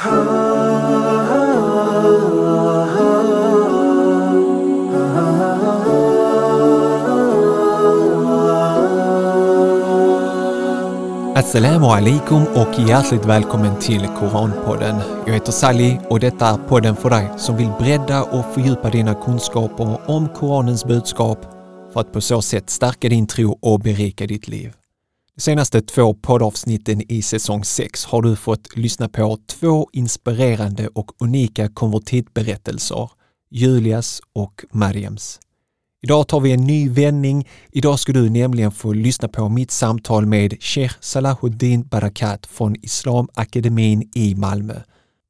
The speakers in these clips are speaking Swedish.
Assalamu alaikum och hjärtligt välkommen till Koranpodden. Jag heter Sally och detta är podden för dig som vill bredda och fördjupa dina kunskaper om Koranens budskap för att på så sätt stärka din tro och berika ditt liv. De senaste två poddavsnitten i säsong 6 har du fått lyssna på två inspirerande och unika konvertitberättelser, Julias och Mariams. Idag tar vi en ny vändning. Idag ska du nämligen få lyssna på mitt samtal med Sheikh Salahuddin Barakat från Islamakademin i Malmö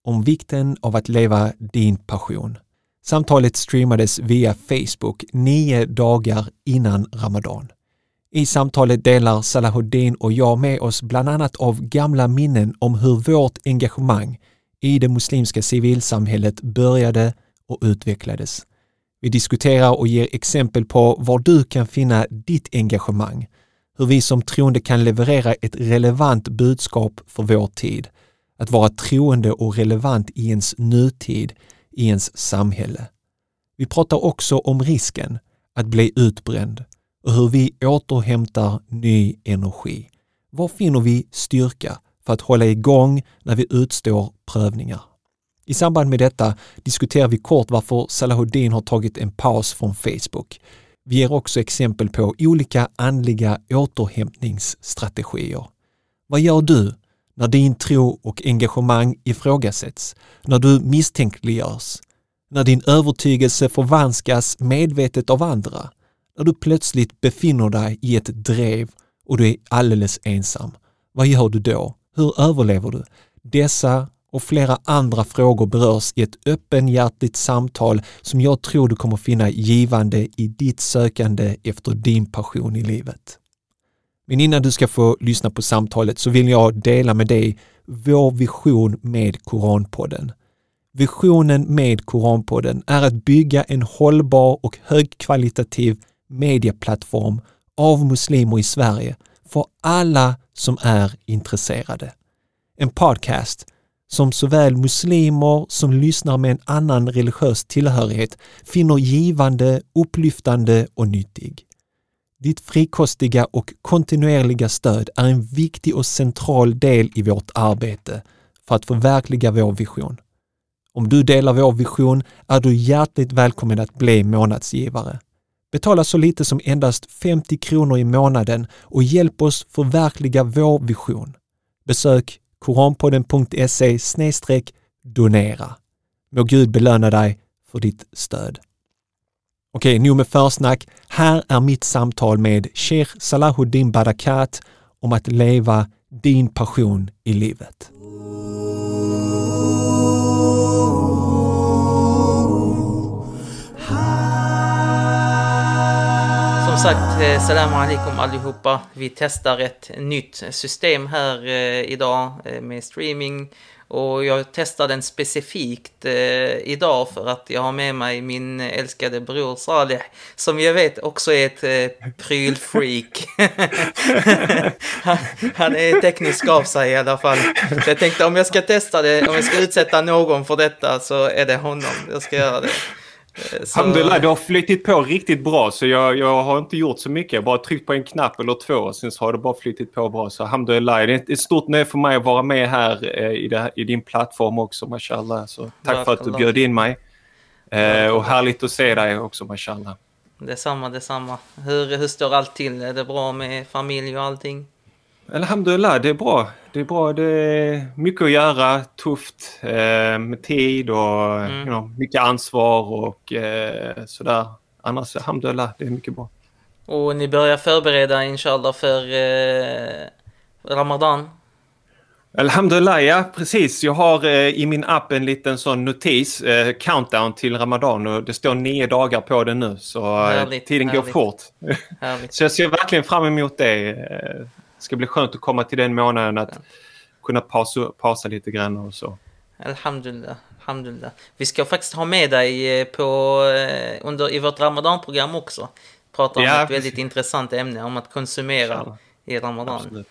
om vikten av att leva din passion. Samtalet streamades via Facebook nio dagar innan Ramadan. I samtalet delar Salahuddin och jag med oss bland annat av gamla minnen om hur vårt engagemang i det muslimska civilsamhället började och utvecklades. Vi diskuterar och ger exempel på var du kan finna ditt engagemang, hur vi som troende kan leverera ett relevant budskap för vår tid, att vara troende och relevant i ens nutid, i ens samhälle. Vi pratar också om risken att bli utbränd och hur vi återhämtar ny energi. Var finner vi styrka för att hålla igång när vi utstår prövningar? I samband med detta diskuterar vi kort varför Salahuddin har tagit en paus från Facebook. Vi ger också exempel på olika andliga återhämtningsstrategier. Vad gör du när din tro och engagemang ifrågasätts, när du misstänkliggörs, när din övertygelse förvanskas medvetet av andra, när du plötsligt befinner dig i ett drev och du är alldeles ensam. Vad gör du då? Hur överlever du? Dessa och flera andra frågor berörs i ett öppenhjärtigt samtal som jag tror du kommer finna givande i ditt sökande efter din passion i livet. Men innan du ska få lyssna på samtalet så vill jag dela med dig vår vision med Koranpodden. Visionen med Koranpodden är att bygga en hållbar och högkvalitativ medieplattform av muslimer i Sverige för alla som är intresserade. En podcast som såväl muslimer som lyssnar med en annan religiös tillhörighet finner givande, upplyftande och nyttig. Ditt frikostiga och kontinuerliga stöd är en viktig och central del i vårt arbete för att förverkliga vår vision. Om du delar vår vision är du hjärtligt välkommen att bli månadsgivare. Betala så lite som endast 50 kronor i månaden och hjälp oss förverkliga vår vision. Besök koranpodden.se donera. Må Gud belöna dig för ditt stöd. Okej, nu med försnack. Här är mitt samtal med Sheikh Salahuddin Barakat om att leva din passion i livet. Sagt, eh, salam alaikum allihopa. Vi testar ett nytt system här eh, idag eh, med streaming. Och jag testar den specifikt idag för att jag har med mig min älskade bror Saleh som jag vet också är ett eh, prylfreak. han, han är teknisk av sig i alla fall. Så jag tänkte om jag ska testa det, om jag ska utsätta någon för detta så är det honom. Jag ska göra det. Eh, så... Alhamdulillah, det har flyttit på riktigt bra så jag, jag har inte gjort så mycket. Jag har bara tryckt på en knapp eller två och sen har det bara flyttit på bra. Så alhamdulillah, det är ett stort nöje för mig att vara med här eh, i, det, i din plattform också, mashallah. Så tack för att du bjöd in mig. Eh, och härligt att se dig också, mashallah. Detsamma, detsamma. Hur, hur står allt till? Är det bra med familj och allting? Alhamdulillah, det är bra. Det är bra. Det är mycket att göra, tufft eh, med tid och mm. you know, mycket ansvar och eh, sådär. Annars, alhamdulillah, det är mycket bra. Och ni börjar förbereda inshallah för eh, Ramadan? Alhamdulillah, ja precis. Jag har eh, i min app en liten sån notis, eh, countdown till Ramadan och det står nio dagar på den nu så eh, härligt, tiden härligt. går fort. så jag ser verkligen fram emot det. Det ska bli skönt att komma till den månaden att ja. kunna pausa, pausa lite grann och så. Alhamdulillah, alhamdulillah. Vi ska faktiskt ha med dig eh, på, eh, under, i vårt Ramadan-program också. Prata om ja, ett väldigt intressant ämne, om att konsumera i Ramadan. Absolut.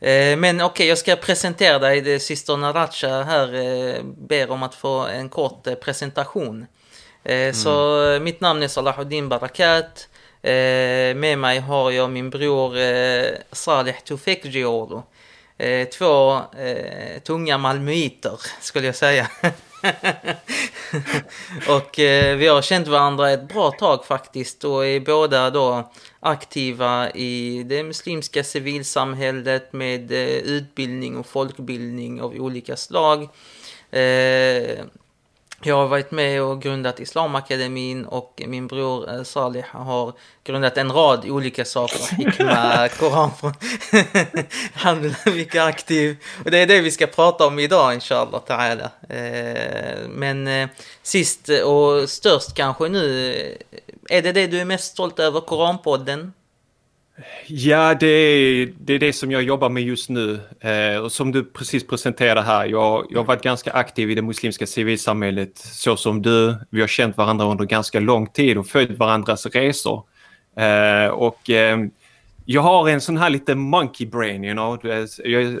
Eh, men okej, okay, jag ska presentera dig. Syster Naracha här ber om att få en kort presentation. Mm. Så mitt namn är Salahuddin Barakat. Eh, med mig har jag min bror eh, Saleh Tufek Gioro. Eh, två tunga malmöiter skulle jag säga. och eh, vi har känt varandra ett bra tag faktiskt och är båda då aktiva i det muslimska civilsamhället med eh, utbildning och folkbildning av olika slag. Jag har varit med och grundat Islamakademin och min bror eh, Salih har grundat en rad olika saker. Hikma, Koran. Han mycket aktiv. Och det är det vi ska prata om idag inshallah ta'ala. Eh, men eh, sist och störst kanske nu, är det det du är mest stolt över, Koranpodden? Ja, det är, det är det som jag jobbar med just nu. Eh, och som du precis presenterade här, jag, jag har varit ganska aktiv i det muslimska civilsamhället så som du. Vi har känt varandra under ganska lång tid och följt varandras resor. Eh, och eh, jag har en sån här lite monkey brain, you know. jag,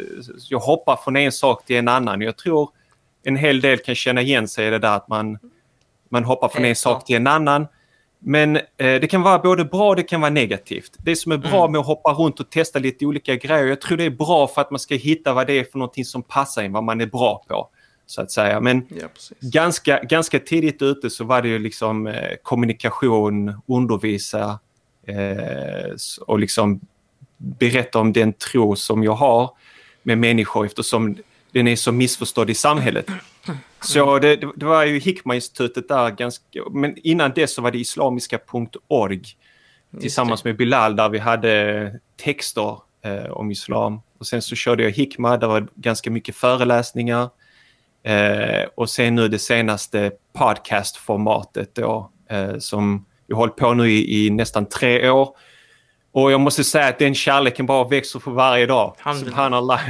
jag hoppar från en sak till en annan. Jag tror en hel del kan känna igen sig i det där att man, man hoppar från en sak till en annan. Men eh, det kan vara både bra och det kan vara negativt. Det som är bra mm. med att hoppa runt och testa lite olika grejer, jag tror det är bra för att man ska hitta vad det är för någonting som passar in, vad man är bra på. Så att säga. Men ja, ganska, ganska tidigt ute så var det ju liksom eh, kommunikation, undervisa eh, och liksom berätta om den tro som jag har med människor eftersom den är så missförstådd i samhället. Så det, det var ju Hikma-institutet där ganska, men innan det så var det islamiska.org tillsammans med Bilal där vi hade texter eh, om islam. Och sen så körde jag Hikma, där var ganska mycket föreläsningar. Eh, och sen nu det senaste podcastformatet då eh, som jag hållit på nu i, i nästan tre år och jag måste säga att den kärleken bara växer för varje dag. Subhanallah.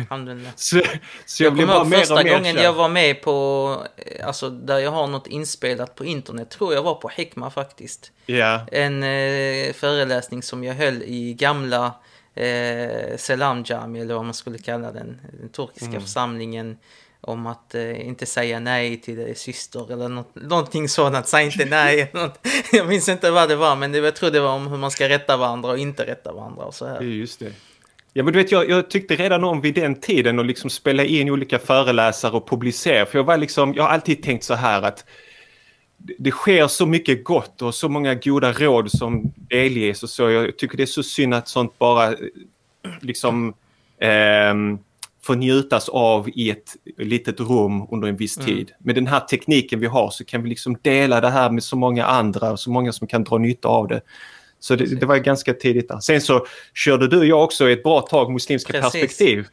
Så, så jag, jag blir bara mer första och mer gången kär. jag var med på, alltså där jag har något inspelat på internet, tror jag var på Hikma faktiskt. Yeah. En eh, föreläsning som jag höll i gamla eh, Selam Jami, eller vad man skulle kalla den, den turkiska mm. församlingen om att eh, inte säga nej till din syster eller något, någonting sådant. Säg inte nej. jag minns inte vad det var, men det, jag tror det var om hur man ska rätta varandra och inte rätta varandra och så här. Just det. Ja, men du vet, jag, jag tyckte redan om vid den tiden att liksom spela in olika föreläsare och publicera. För jag var liksom, jag har alltid tänkt så här att det sker så mycket gott och så många goda råd som delges och så. Jag tycker det är så synd att sånt bara eh, liksom eh, får njutas av i ett litet rum under en viss mm. tid. Med den här tekniken vi har så kan vi liksom dela det här med så många andra och så många som kan dra nytta av det. Så det, det var ganska tidigt där. Sen så körde du och jag också ett bra tag muslimska Precis. perspektiv.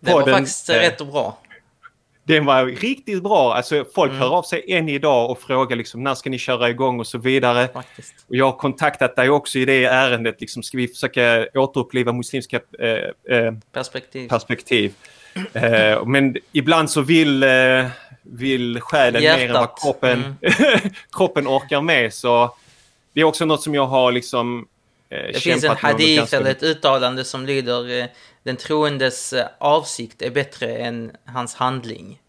Det var faktiskt eh, rätt och bra. Den var riktigt bra. Alltså, folk mm. hör av sig än idag och frågar liksom, när ska ni köra igång och så vidare. Faktiskt. Och jag har kontaktat dig också i det ärendet. Liksom, ska vi försöka återuppliva muslimska eh, eh, perspektiv? perspektiv. Eh, men ibland så vill, eh, vill själen Hjärtat. mer än vad kroppen, mm. kroppen orkar med. Så det är också något som jag har liksom eh, Det finns en hadith eller ett uttalande som lyder eh, den troendes eh, avsikt är bättre än hans handling.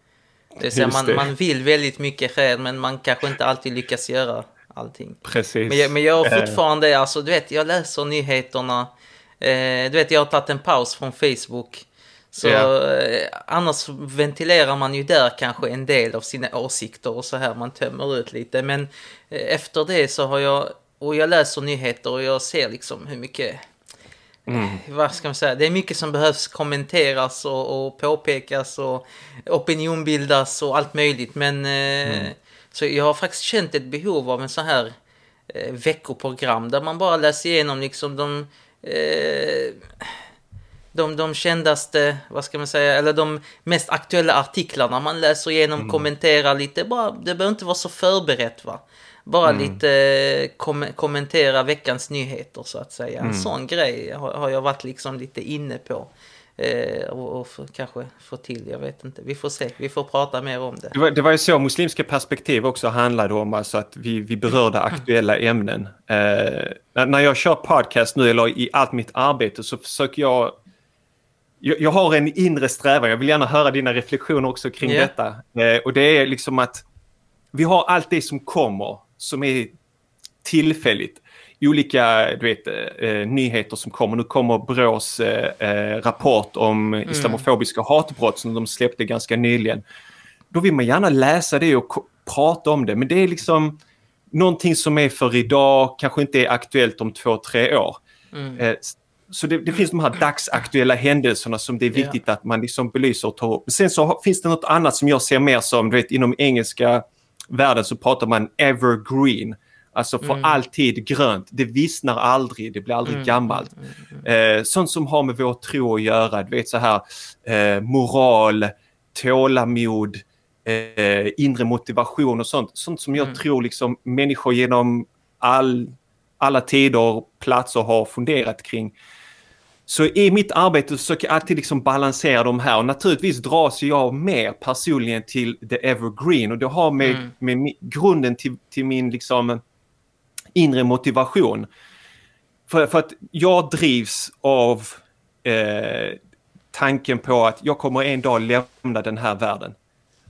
Det vill säga man, man vill väldigt mycket själv men man kanske inte alltid lyckas göra allting. Precis. Men jag, men jag har fortfarande, eh. alltså du vet, jag läser nyheterna. Eh, du vet, jag har tagit en paus från Facebook. Så yeah. annars ventilerar man ju där kanske en del av sina åsikter och så här, man tömmer ut lite. Men eh, efter det så har jag, och jag läser nyheter och jag ser liksom hur mycket Mm. Vad ska man säga? Det är mycket som behövs kommenteras och, och påpekas och opinionbildas och allt möjligt. Men eh, mm. så jag har faktiskt känt ett behov av en sån här eh, veckoprogram där man bara läser igenom liksom de eh, de, de kändaste, vad ska man säga, eller de mest aktuella artiklarna man läser igenom, mm. kommenterar lite, bara, det behöver inte vara så förberett va. Bara mm. lite eh, kom kommentera veckans nyheter så att säga. En mm. sån grej har, har, jag varit liksom lite inne på. Eh, och, och för, kanske få till, jag vet inte. Vi får se, vi får prata mer om det. Det var, det var ju så muslimska perspektiv också handlade om, alltså att vi, vi berörde aktuella ämnen. Eh, när, när jag kör podcast nu eller i allt mitt arbete så försöker jag jag, jag, har en inre strävan, jag vill gärna höra dina reflektioner också kring yeah. detta. Eh, och det är liksom att vi har allt det som kommer som är tillfälligt. Olika du vet, eh, nyheter som kommer. Nu kommer Brås eh, eh, rapport om mm. islamofobiska hatbrott som de släppte ganska nyligen. Då vill man gärna läsa det och prata om det. Men det är liksom någonting som är för idag, kanske inte är aktuellt om två, tre år. Mm. Eh, så det, det, finns de här dagsaktuella händelserna som det är viktigt yeah. att man liksom belyser och tar upp. Sen så finns det något annat som jag ser mer som, du vet inom engelska världen så pratar man evergreen. Alltså för mm. alltid grönt. Det vissnar aldrig, det blir aldrig mm. gammalt. Mm, mm, mm. Eh, sånt som har med vår tro att göra, du vet så här eh, moral, tålamod, eh, inre motivation och sånt. Sånt som jag mm. tror liksom människor genom all, alla tider och platser har funderat kring. Så i mitt arbete försöker jag alltid liksom balansera de här och naturligtvis dras jag mer personligen till the evergreen och det har med, mm. med grunden till, till min liksom inre motivation. För, för att jag drivs av eh, tanken på att jag kommer en dag lämna den här världen.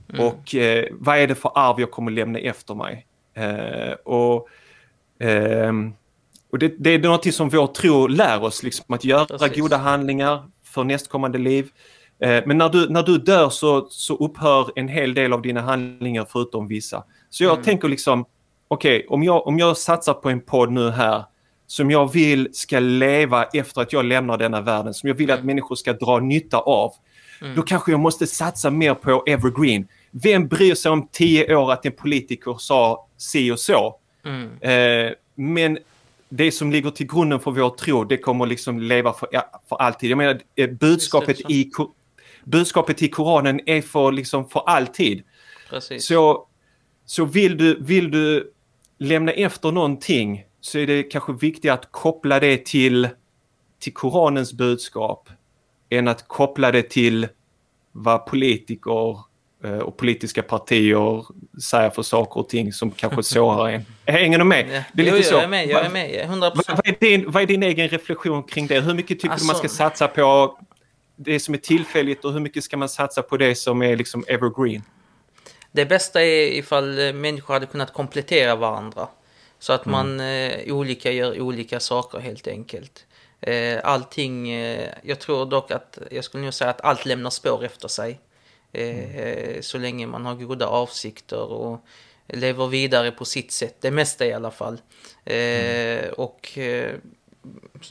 Mm. Och eh, vad är det för arv jag kommer lämna efter mig? Eh, och ehm, och det, det är något som vår tro lär oss, liksom, att göra Precis. goda handlingar för nästkommande liv. Eh, men när du, när du dör så, så upphör en hel del av dina handlingar förutom vissa. Så jag mm. tänker liksom, okej, okay, om, jag, om jag satsar på en podd nu här som jag vill ska leva efter att jag lämnar denna världen, som jag vill att mm. människor ska dra nytta av, mm. då kanske jag måste satsa mer på evergreen. Vem bryr sig om tio år att en politiker sa si och så? Mm. Eh, men det som ligger till grunden för vår tro, det kommer liksom leva för, för alltid. Jag menar, eh, budskapet i, budskapet i Koranen är för, liksom för alltid. Precis. Så, så vill, du, vill du lämna efter någonting så är det kanske viktigt att koppla det till, till Koranens budskap än att koppla det till vad politiker och politiska partier säger för saker och ting som kanske sårar en. Hänger du med? Det är lite jo, så. Jag är med, jag är med. 100%. Vad, vad, är din, vad är din egen reflektion kring det? Hur mycket tycker alltså... du man ska alltså- satsa på det som är tillfälligt och hur mycket ska man satsa på det som är liksom evergreen? Det bästa är ifall människor hade kunnat komplettera varandra. Så att man mm. eh, olika gör olika saker helt enkelt. Eh, allting, eh, jag tror dock att, jag skulle nog säga att allt lämnar spår efter sig. Mm. Så länge man har goda avsikter och lever vidare på sitt sätt. Det mesta i alla fall. Mm. Och eh,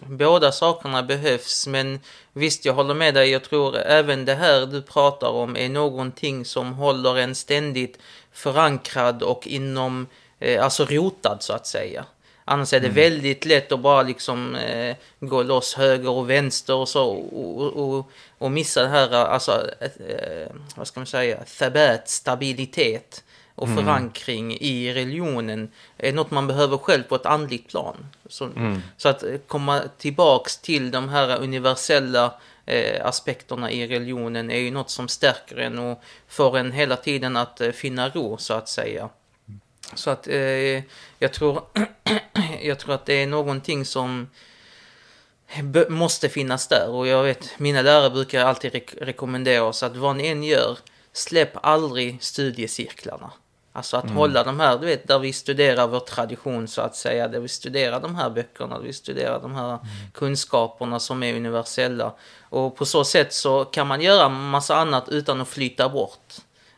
båda sakerna behövs men visst jag håller med dig. Jag tror även det här du pratar om är någonting som håller en ständigt förankrad och inom, alltså rotad så att säga. Annars är det mm. väldigt lätt att bara liksom eh, gå loss höger och vänster och så och, och, och missa det här, alltså, eh, vad ska man säga, thabat, stabilitet och mm. förankring i religionen är något man behöver själv på ett andligt plan. Så, mm. så att komma tillbaks till de här universella eh, aspekterna i religionen är ju något som stärker en och får en hela tiden att eh, finna ro så att säga. Så att eh, jag, tror, jag tror att det är någonting som måste finnas där. Och jag vet, mina lärare brukar alltid re rekommendera oss att vad ni än gör, släpp aldrig studiecirklarna. Alltså att mm. hålla de här, du vet, där vi studerar vår tradition så att säga, där vi studerar de här böckerna, där vi studerar de här mm. kunskaperna som är universella. Och på så sätt så kan man göra massa annat utan att flyta bort.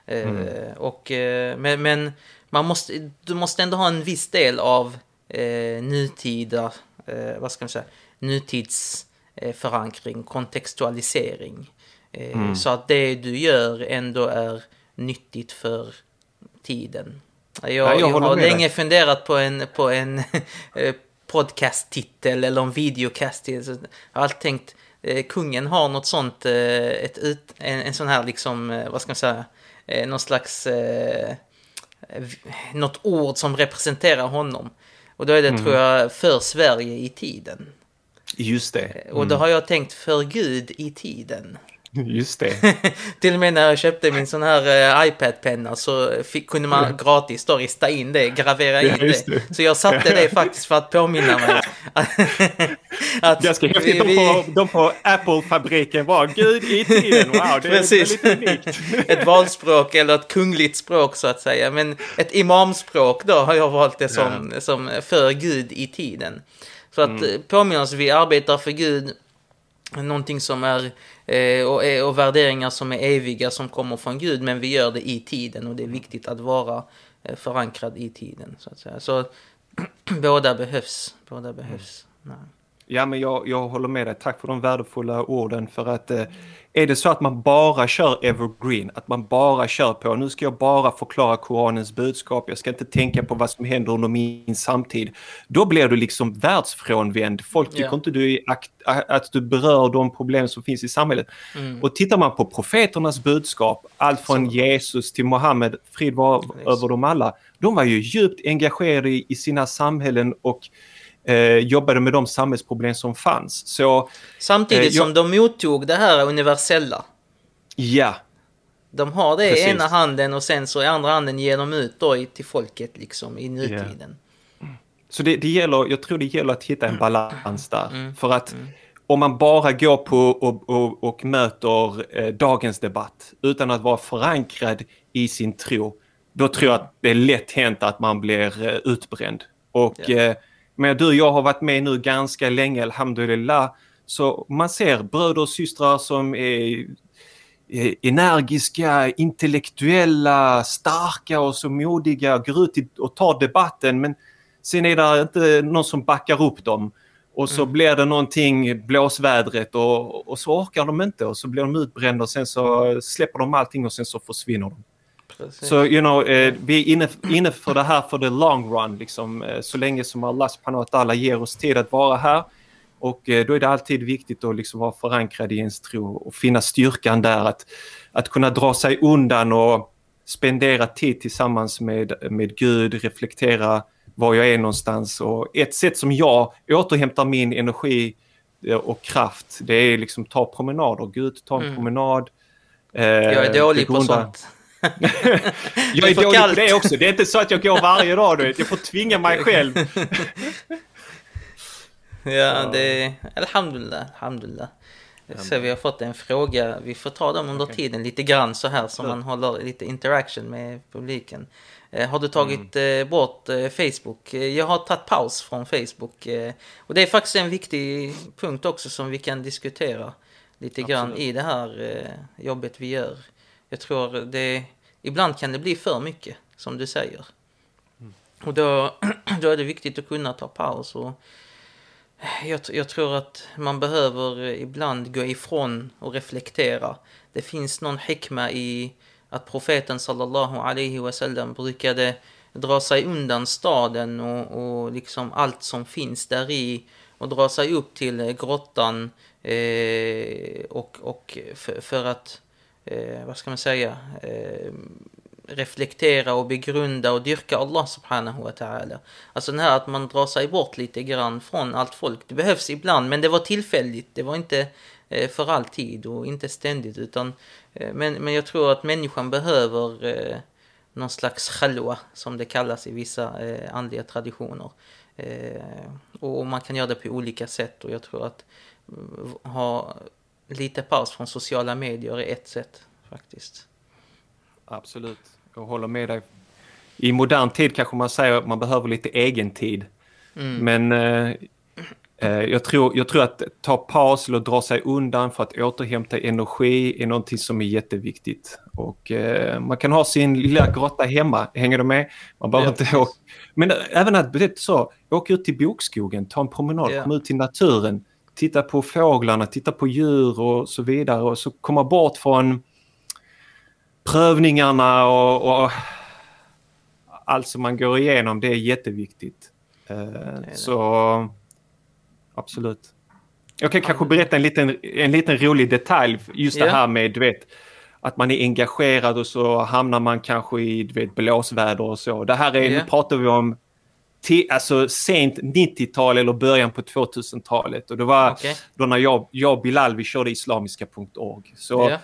Eh, mm. Eh, och, eh, men, men man måste, du måste ändå ha en viss del av eh, nutida, eh, vad ska man säga, nutidsförankring, eh, kontextualisering. Eh, mm. Så att det du gör ändå är nyttigt för tiden. Jag, ja, jag, jag har länge dig. funderat på en, på en eh, podcast-titel eller en videocast-titel. Jag har alltid tänkt, eh, kungen har något sånt, eh, ett en, en sån här liksom, eh, vad ska man säga, eh, någon slags något ord som representerar honom. Och då är det, mm. tror jag, för Sverige i tiden. Just det. Mm. Och då mm. har jag tänkt för Gud i tiden. Just det. till och med när jag köpte min sån här uh, iPad-penna så fick, kunde man gratis då rista in det, gravera in ja, det. det. Så jag satte det faktiskt för att påminna mig. att Ganska häftigt. Vi, vi... De, på, de på Apple-fabriken var Gud i tiden. Wow, det Precis. är väldigt unikt. ett valspråk eller ett kungligt språk så att säga. Men ett imamspråk då har jag valt det som, ja. som för Gud i tiden. Så att mm. påminna oss, vi arbetar för Gud någonting som är eh, Eh, och, eh, och värderingar som är eviga som kommer från Gud men vi gör det i tiden och det är viktigt att vara eh, förankrad i tiden så att säga. Så båda behövs, båda behövs. Mm. Ja, men jag, jag håller med dig. Tack för de värdefulla orden. För att eh, är det så att man bara kör evergreen, att man bara kör på nu ska jag bara förklara Koranens budskap, jag ska inte tänka på vad som händer under min samtid. Då blir du liksom världsfrånvänd. Folk tycker yeah. inte du att du berör de problem som finns i samhället. Mm. Och tittar man på profeternas budskap, allt från så. Jesus till Mohammed, frid var över dem alla. De var ju djupt engagerade i, i sina samhällen och eh, jobbade med de samhällsproblem som fanns. Så, Samtidigt eh, som de mottog det här universella. Ja. De har det Precis. i ena handen och sen så i andra handen ger de ut då till folket liksom i nutiden. Yeah. Så det, det gäller, jag tror det gäller att hitta en balans där. Mm. För att mm. om man bara går på och, och, och möter eh, dagens debatt utan att vara förankrad i sin tro, då tror jag att det är lätt hänt att man blir eh, utbränd. Och yeah. Men du och jag har varit med nu ganska länge, alhamdulillah. Så man ser bröder och systrar som är energiska, intellektuella, starka och så modiga, går ut och tar debatten men sen är det inte någon som backar upp dem. Och så mm. blir det någonting blåsvädret och, och så orkar de inte och så blir de utbrända och sen så släpper de allting och sen så försvinner de. Så you know, eh, vi är inne, inne för det här för the long run, liksom, eh, så länge som Allah subhanahu ta'ala ger oss tid att vara här. Och eh, då är det alltid viktigt att liksom vara förankrad i ens tro och finna styrkan där. Att, att kunna dra sig undan och spendera tid tillsammans med, med Gud, reflektera var jag är någonstans. Och ett sätt som jag återhämtar min energi eh, och kraft, det är liksom ta promenader. Gå ut, ta en mm. promenad. Eh, jag är dålig på sånt. jag är dålig kallt. på det också. Det är inte så att jag går varje dag. Du vet. Jag får tvinga mig själv. ja, det är... Alhamdulillah, alhamdulillah. Så vi har fått en fråga. Vi får ta dem under okay. tiden lite grann så här så man håller lite interaction med publiken. Eh, har du tagit mm. eh, bort eh, Facebook? Jag har tagit paus från Facebook. Och det är faktiskt en viktig punkt också som vi kan diskutera lite Absolut. grann i det här jobbet vi gör. Jag tror det ibland kan det bli för mycket, som du säger. Mm. Och då, då är det viktigt att kunna ta paus. Och jag, jag, tror att man behöver ibland gå ifrån och reflektera. Det finns någon hikma i att profeten sallallahu alaihi wasallam brukade dra sig undan staden och, och liksom allt som finns där i och dra sig upp till grottan eh, och, och för, för att eh, vad ska man säga, eh, reflektera och begrunda och dyrka Allah subhanahu wa ta'ala. Alltså den här att man drar sig bort lite grann från allt folk. Det behövs ibland, men det var tillfälligt. Det var inte eh, för alltid och inte ständigt. Utan, eh, men, men jag tror att människan behöver eh, någon slags khalwa, som det kallas i vissa eh, andliga traditioner. Eh, och man kan göra det på olika sätt och jag tror att eh, ha lite paus från sociala medier är ett sätt faktiskt. Absolut, jag håller med dig. I modern tid kanske man säger att man behöver lite egen tid. Mm. Men eh, eh, jag, tror, jag tror att ta paus eller dra sig undan för att återhämta energi är någonting som är jätteviktigt. Och eh, man kan ha sin lilla grotta hemma, hänger du med? Man behöver ja, inte åka. Men även att, så, åka ut till bokskogen, ta en promenad, ja. komma ut till naturen titta på fåglarna, titta på djur och så vidare och så komma bort från prövningarna och, och allt som man går igenom, det är jätteviktigt. Uh, det det. Så absolut. Jag kan kanske berätta en liten, en liten rolig detalj, just yeah. det här med du vet, att man är engagerad och så hamnar man kanske i du vet, blåsväder och så. Det här är, yeah. nu pratar vi om till, alltså sent 90-tal eller början på 2000-talet. Och det var okay. då när jag, jag och Bilal vi körde islamiska.org. Så yeah.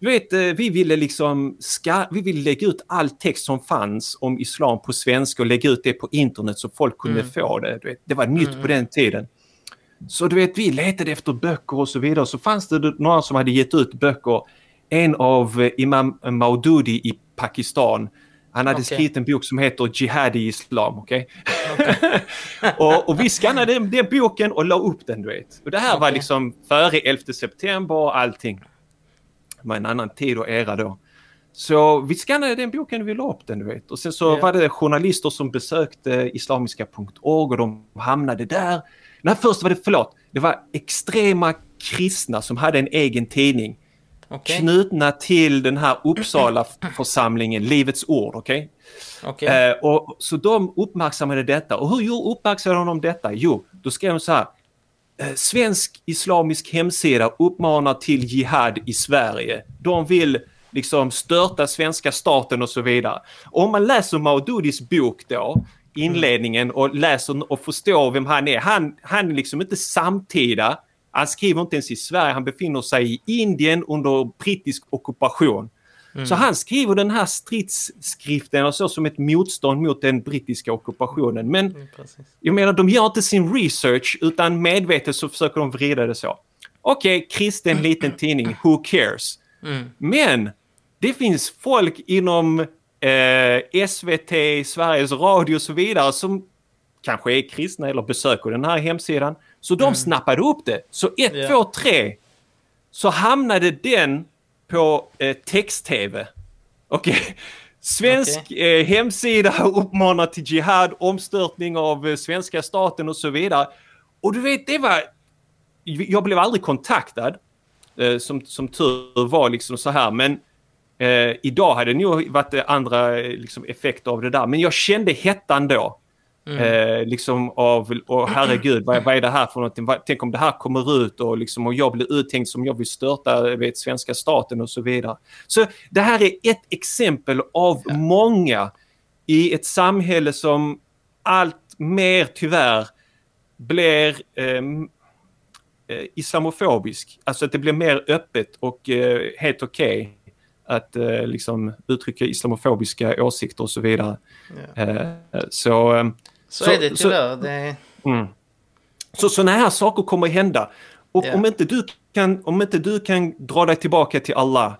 du vet, eh, vi ville liksom ska, vi ville lägga ut all text som fanns om islam på svenska och lägga ut det på internet så folk kunde mm. få det. Du vet, det var nytt mm. på den tiden. Så du vet, vi letade efter böcker och så vidare. Så fanns det några som hade gett ut böcker. En av eh, Imam Maududi i Pakistan han hade okay. skrivit en bok som heter Jihad i Islam. Okay? okay. och, och, vi skannade den, den, boken och la upp den, du vet. Och det här okay. var liksom före 11 september och allting. Det var en annan tid och era då. Så vi skannade den boken och vi la upp den, du vet. Och sen så yeah. var det journalister som besökte islamiska.org och de hamnade där. Nej, först var det, förlåt, det var extrema kristna som hade en egen tidning okay. knutna till den här Uppsala-församlingen, Livets Ord. Okay? Okay. Eh, och, så de uppmärksammade detta. Och hur uppmärksammade de detta? Jo, då skrev de så här. Eh, svensk islamisk hemsida uppmanar till jihad i Sverige. De vill liksom störta svenska staten och så vidare. Om man läser Maududis bok då, inledningen och läser och förstår vem han är. Han, han är liksom inte samtida han skriver inte ens i Sverige, han befinner sig i Indien under brittisk ockupation. Mm. Så han skriver den här stridsskriften och så som ett motstånd mot den brittiska ockupationen. Men mm, jag menar, de gör inte sin research utan medvetet så försöker de vrida det så. Okej, okay, kristen liten tidning, who cares? Mm. Men det finns folk inom eh, SVT, Sveriges Radio och så vidare som kanske är kristna eller besöker den här hemsidan så de mm. snappade upp det. Så 1, yeah. 2, 3 så hamnade den på eh, text-tv. Okej. Okay. Svensk okay. eh, hemsida uppmanar till jihad, omstörtning av eh, svenska staten och så vidare. Och du vet, det var... Jag blev aldrig kontaktad, eh, som, som tur var liksom så här, men eh, idag hade det nog varit andra eh, liksom, effekter av det där. Men jag kände hettan då. Mm. Eh, liksom av, och herregud, vad, vad är det här för någonting? Tänk om det här kommer ut och, liksom, och jag blir uttänkt som jag vill störta vet, svenska staten och så vidare. Så det här är ett exempel av ja. många i ett samhälle som allt mer tyvärr blir ehm, eh, islamofobisk. Alltså att det blir mer öppet och eh, helt okej okay att eh, liksom uttrycka islamofobiska åsikter och så vidare. Ja. Eh, så, ehm, så, så, är det tyvärr. Så, det... Mm. så sådana här saker kommer att hända. Och ja. om, inte du kan, om inte du kan dra dig tillbaka till Allah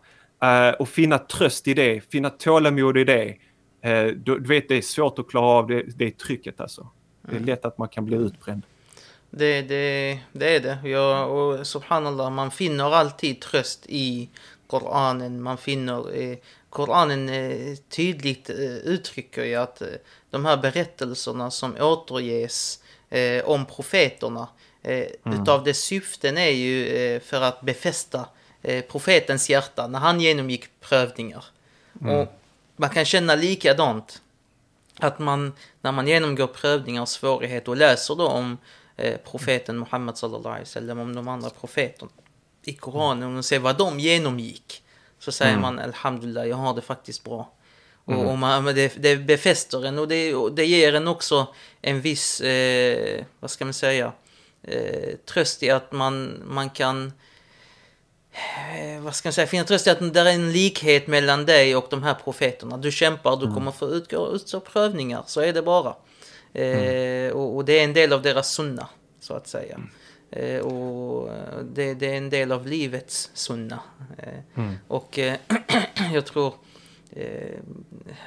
uh, och finna tröst i det, finna tålamod i det, uh, du, du, vet det är svårt att klara av det, det trycket alltså. Det är mm. lätt att man kan bli utbränd. Det, det, det är det. Ja, och subhanallah, man finner alltid tröst i Koranen. Man finner eh, Koranen eh, tydligt eh, uttrycker ju att eh, de här berättelserna som återges eh, om profeterna eh, mm. utav dess syften är ju eh, för att befästa eh, profetens hjärta när han genomgick prövningar. Mm. Och man kan känna likadant att man när man genomgår prövningar och svårigheter och läser då om eh, profeten Muhammed sallallahu alaihi wasallam om de andra profeterna i Koranen och ser vad de genomgick så säger mm. man Alhamdulillah, jag har det faktiskt bra. Mm. Och, man, det, det befäster en och det, och det ger en också en viss, eh, vad ska man säga, eh, tröst i att man, man kan eh, vad ska jag säga, finna tröst i att det är en likhet mellan dig och de här profeterna. Du kämpar, du mm. kommer få utgå utstå prövningar, så är det bara. Eh, mm. och, och, det är en del av deras sunna, så att säga. Mm. Eh, och det, det, är en del av livets sunna. Eh, mm. Och eh, jag tror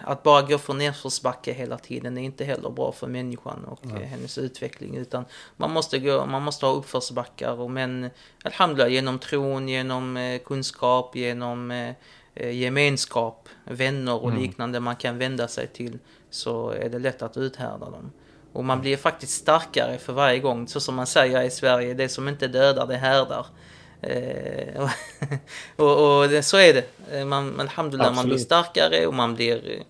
att bara gå för nedförsbacke hela tiden är inte heller bra för människan och mm. hennes utveckling. Utan man måste, gå, man måste ha uppförsbackar. Och men alhamdulillah, genom tron, genom kunskap, genom gemenskap, vänner och mm. liknande man kan vända sig till så är det lätt att uthärda dem. Och man blir faktiskt starkare för varje gång. Så som man säger i Sverige, det som inte dödar det härdar. Eh, och, och det, så är det. Eh, man, alhamdulillah, man blir starkare och man blir...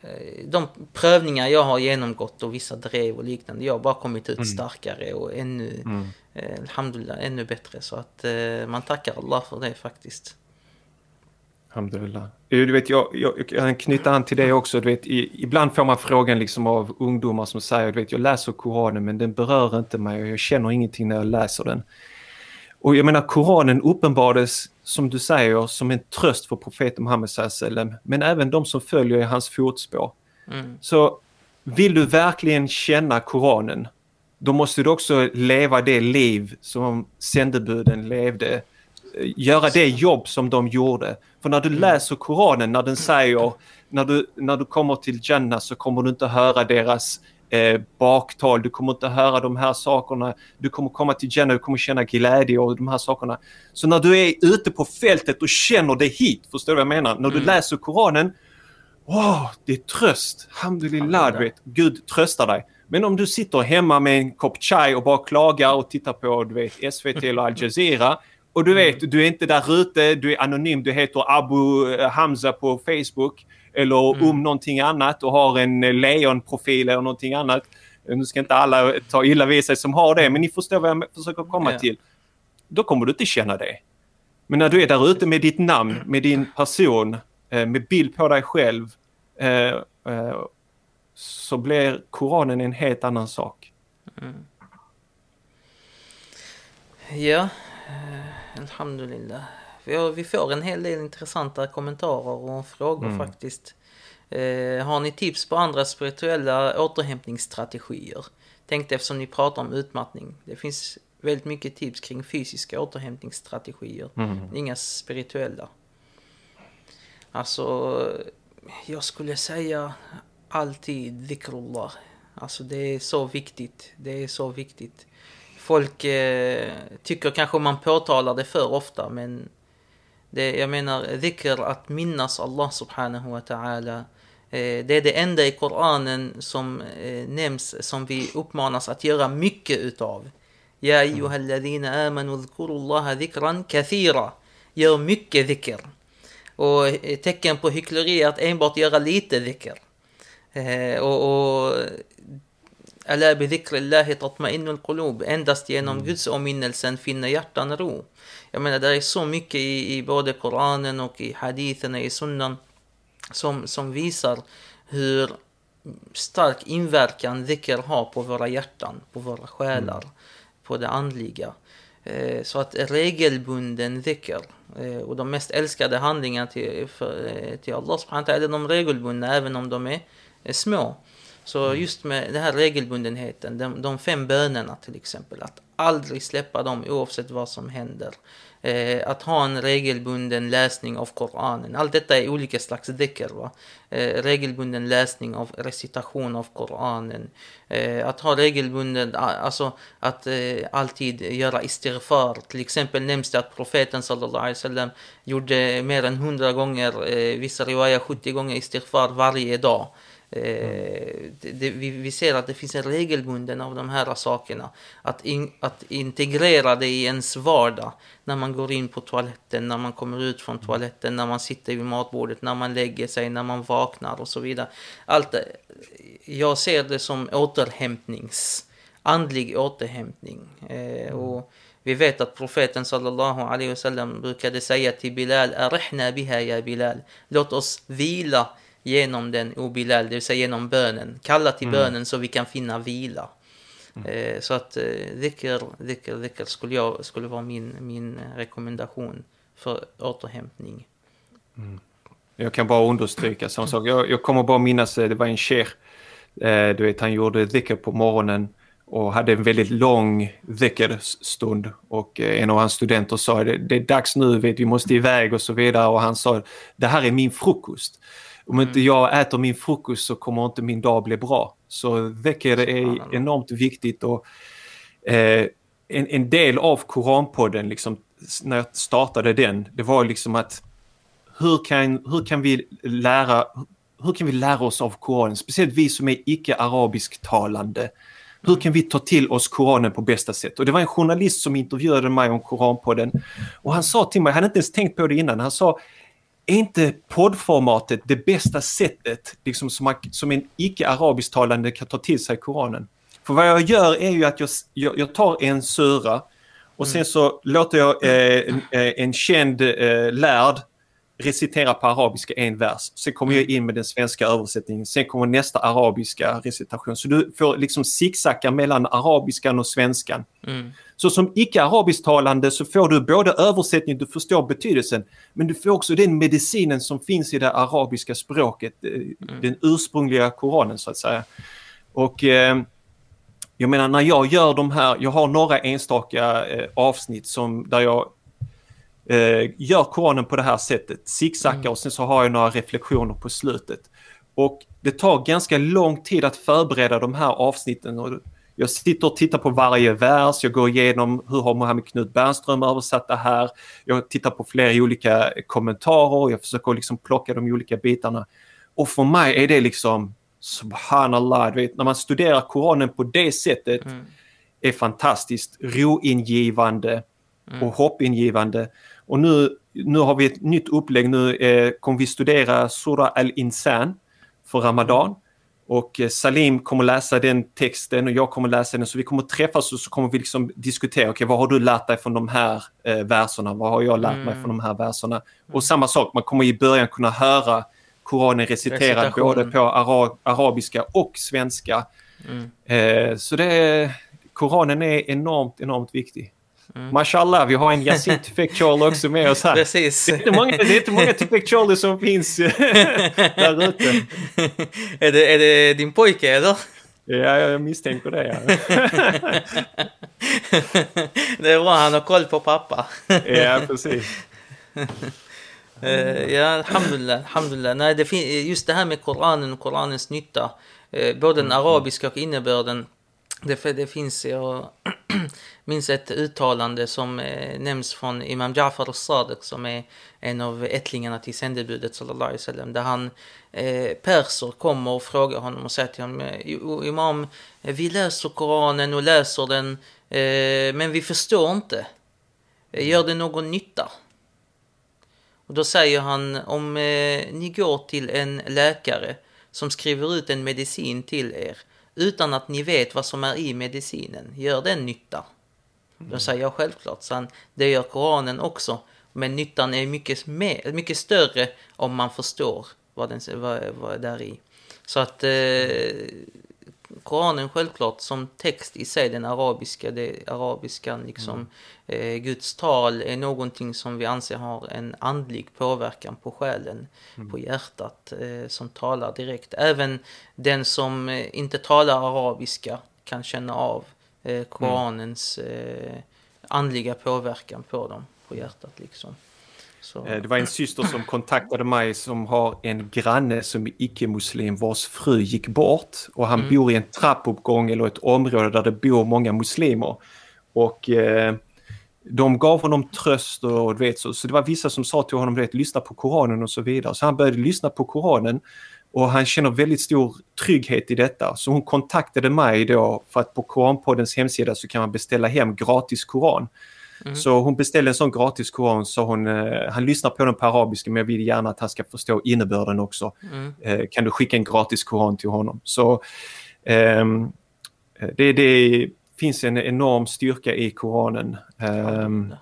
Eh, de prövningar jag har genomgått och vissa drev och liknande, jag har bara kommit ut mm. starkare och ännu, mm. eh, alhamdulillah, ännu bättre. Så att eh, man tackar Allah för det faktiskt. Alhamdulillah. Du vet, jag, jag, jag kan knyta an till det också. Du vet, i, ibland får man frågan liksom av ungdomar som säger du vet, jag läser Koranen men den berör inte mig och jag känner ingenting när jag läser den. Och jag menar Koranen uppenbarades som du säger som en tröst för profeten Muhammed sallam men även de som följer i hans fotspår. Mm. Så vill du verkligen känna Koranen då måste du också leva det liv som sändebuden levde. Göra det jobb som de gjorde. För när du mm. läser Koranen, när den säger när du, när du kommer till Jannah så kommer du inte höra deras eh, baktal, du kommer inte höra de här sakerna, du kommer komma till Jannah, du kommer känna glädje och de här sakerna. Så när du är ute på fältet och känner det hit, förstår du vad jag menar? När du mm. läser Koranen, wow, det är tröst, alhamdulillah, du vet, Gud tröstar dig. Men om du sitter hemma med en kopp chai och bara klagar och tittar på du vet, SVT eller Al Jazeera och du vet, mm. du är inte där ute, du är anonym, du heter Abu Hamza på Facebook eller mm. om någonting annat och har en lejonprofil eller någonting annat. Nu ska inte alla ta illa vid sig som har det, men ni förstår vad jag försöker komma yeah. till. Då kommer du inte känna det. Men när du är där ute med ditt namn, med din person, eh, med bild på dig själv eh, eh, så blir Koranen en helt annan sak. Mm. Ja, Alhamdulillah. Vi, vi får en hel del intressanta kommentarer och frågor mm. faktiskt. Eh, har ni tips på andra spirituella återhämtningsstrategier? Tänkte eftersom ni pratar om utmattning. Det finns väldigt mycket tips kring fysiska återhämtningsstrategier. Mm. Inga spirituella. Alltså, jag skulle säga alltid dhikrullah. Alltså det är så viktigt. Det är så viktigt folk eh, tycker kanske man påtalar det för ofta men det, jag menar dhikr, att minnas Allah subhanahu wa ta'ala eh, det är det enda i Koranen som eh, nämns som vi uppmanas att göra mycket utav. Ja ayyuhalladhina amanu dhkurullaha dhikran kathira. Gör mycket dhikr. Och eh, tecken på hyckleri är att enbart göra lite dhikr. Eh, och, och Alla bidhikrillahi tatma'innul qulub. Endast genom mm. Guds åminnelsen finner hjärtan ro. Jag menar, det är så mycket i, i både Koranen och i haditherna i sunnan som, som visar hur stark inverkan dhikr har på våra hjärtan, på våra själar, mm. på det andliga. Eh, så att regelbunden dhikr eh, och de mest älskade handlingarna till, för, eh, till Allah subhanahu är de regelbundna även om de är små. Så mm. just med den här regelbundenheten, de, de fem bönerna till exempel, att aldrig släppa dem oavsett vad som händer. Eh, att ha en regelbunden läsning av Koranen. Allt detta är olika slags dhikr. Eh, regelbunden läsning av recitation av Koranen. Eh, att ha regelbunden, alltså att eh, alltid göra istighfar. Till exempel nämns det att profeten sallallahu alaihi wasallam gjorde mer än hundra gånger, eh, vissa riwaya 70 gånger istighfar varje dag. Eh, det, vi, vi, ser att det finns en regelbunden av de här sakerna. Att, in, att integrera det i ens vardag. När man går in på toaletten, när man kommer ut från toaletten, när man sitter vid matbordet, när man lägger sig, när man vaknar och så vidare. Allt, jag ser det som återhämtnings, andlig återhämtning. Eh, och vi vet att profeten sallallahu alaihi wasallam brukade säga till Bilal, Arihna biha ya Bilal. Låt oss vila genom den obilal, det vill säga genom bönen. Kalla till mm. bönen så vi kan finna vila. Mm. Eh, så att dhikr, dhikr, dhikr skulle, jag, skulle vara min, min rekommendation för återhämtning. Mm. Jag kan bara understryka samma sak. Jag, jag kommer bara minnas, eh, det var en sheikh, eh, du vet han gjorde dhikr på morgonen och hade en väldigt lång dhikr-stund och eh, en av hans studenter sa det, det är dags nu, vet, vi måste iväg och så vidare och han sa det här är min frukost om inte mm. jag äter min frukost så kommer inte min dag bli bra. Så dhikr är enormt viktigt och eh, en, en, del av Koranpodden, liksom, när jag startade den, det var liksom att hur kan, hur kan vi lära hur kan vi lära oss av Koranen, speciellt vi som är icke-arabisktalande. Hur kan vi ta till oss Koranen på bästa sätt? Och det var en journalist som intervjuade mig om Koranpodden och han sa till mig, han hade inte ens tänkt på det innan, han sa är inte poddformatet det bästa sättet liksom, som, man, som en icke-arabisktalande kan ta till sig Koranen? För vad jag gör är ju att jag, jag, jag tar en sura och sen mm. så låter jag eh, en, eh, en känd eh, lärd recitera på arabiska en vers. Sen kommer jag in med den svenska översättningen. Sen kommer nästa arabiska recitation. Så du får liksom zigzacka mellan arabiskan och svenskan. Mm. Så som icke-arabisktalande så får du både översättning, du förstår betydelsen, men du får också den medicinen som finns i det arabiska språket, eh, mm. den ursprungliga Koranen så att säga. Och eh, jag menar när jag gör de här, jag har några enstaka eh, avsnitt som, där jag eh, gör Koranen på det här sättet, zigzackar mm. och sen så har jag några reflektioner på slutet. Och det tar ganska lång tid att förbereda de här avsnitten. Och jag sitter och tittar på varje vers, jag går igenom hur har Mohammed Knut Bernström översatt det här. Jag tittar på flera olika kommentarer, jag försöker liksom plocka de olika bitarna. Och för mig är det liksom subhanallah, vet, när man studerar Koranen på det sättet mm. är fantastiskt roingivande mm. och hoppingivande. Och nu, nu har vi ett nytt upplägg. Nu eh, kommer vi studera Sura al-Insan för Ramadan. Och eh, Salim kommer läsa den texten och jag kommer läsa den. Så vi kommer träffas och så kommer vi liksom diskutera. okay, vad har du lärt dig från de här eh, verserna? Vad har jag lärt mig mm. från de här verserna? Mm. Och samma sak, man kommer i början kunna höra Koranen reciterad både på ara arabiska och svenska. Mm. Eh, så det, Koranen är enormt, enormt viktig. Mm. Mashallah, vi har en Yasin Tufek också med oss här. Precis. Det är inte många, det är inte många Tufek som finns där ute. är, det, är det din pojke eller? Ja, jag misstänker det. Ja. det är bra, han har koll på pappa. ja, precis. Uh, ja, alhamdulillah, alhamdulillah. Nej, det just det här med Koranen och Koranens nytta, uh, både den mm. arabiska och innebörden, det, det finns, jag minns ett uttalande som eh, nämns från Imam Jafar al-Sadiq som är en av ättlingarna till sändebudet sallallahu alaihi wasallam, där han eh, perser kommer och frågar honom och säger till honom Imam, eh, vi läser Koranen och läser den, eh, men vi förstår inte. Eh, gör det någon nytta? Och då säger han om eh, ni går till en läkare som skriver ut en medicin till er utan att ni vet vad som är i medicinen, gör den nytta? Mm. Då säger jag självklart, så han, det gör Koranen också. Men nyttan är mycket, mer, mycket större om man förstår vad, den, vad, vad är i. Så att eh, Koranen självklart som text i sig, den arabiska, det arabiskan liksom, mm. eh, Guds tal är någonting som vi anser har en andlig påverkan på själen, mm. på hjärtat, eh, som talar direkt. Även den som eh, inte talar arabiska kan känna av eh, Koranens eh, andliga påverkan på dem, på hjärtat liksom. Så. Eh, det var en syster som kontaktade mig som har en granne som är icke-muslim vars fru gick bort och han mm. bor i en trappuppgång eller ett område där det bor många muslimer. Och eh, de gav honom tröst och du vet så, så det var vissa som sa till honom att lyssna på Koranen och så vidare. Så han började lyssna på Koranen och han känner väldigt stor trygghet i detta. Så hon kontaktade mig då för att på Koranpoddens hemsida så kan man beställa hem gratis Koran. Mm. Så hon beställde en sån gratis koran så hon, eh, han lyssnar på den på arabiska men jag vill gärna att han ska förstå innebörden också. Mm. Eh, kan du skicka en gratis koran till honom? Så ehm, det, det finns en enorm styrka i koranen. Um,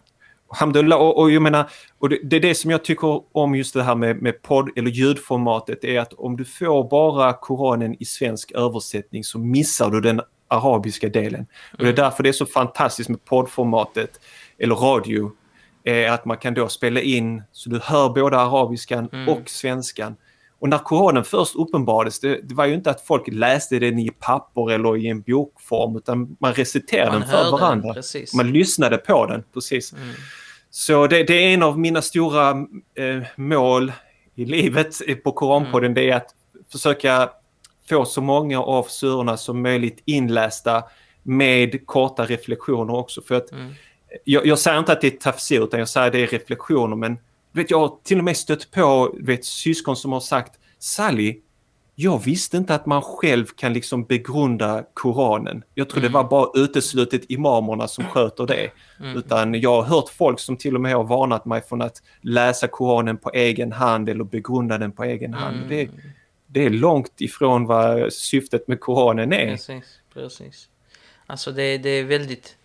Alhamdulillah, och, och jag menar, och det, det, är det som jag tycker om just det här med, med podd eller ljudformatet är att om du får bara Koranen i svensk översättning så missar du den arabiska delen. Och det är mm. därför det är så fantastiskt med poddformatet eller radio är att man kan då spela in så du hör både arabiskan mm. och svenskan. Och när Koranen först uppenbarades, det, det, var ju inte att folk läste den i papper eller i en bokform utan man reciterade man den för varandra. Den, man lyssnade på den, precis. Mm. Så det, det, är en av mina stora eh, mål i livet på Koranpodden, mm. det är att försöka få så många av surorna som möjligt inlästa med korta reflektioner också. För att mm jag, jag säger inte att det är tafsir utan jag säger det är reflektioner men vet, jag har till och med stött på vet, syskon som har sagt Sally, jag visste inte att man själv kan liksom begrunda Koranen. Jag tror mm. det var bara uteslutet imamerna som sköter det. Mm. Utan jag har hört folk som till och med har varnat mig från att läsa Koranen på egen hand eller begrunda den på egen hand. Mm. Det, det, är långt ifrån vad syftet med Koranen är. Precis, precis. Alltså det, det är väldigt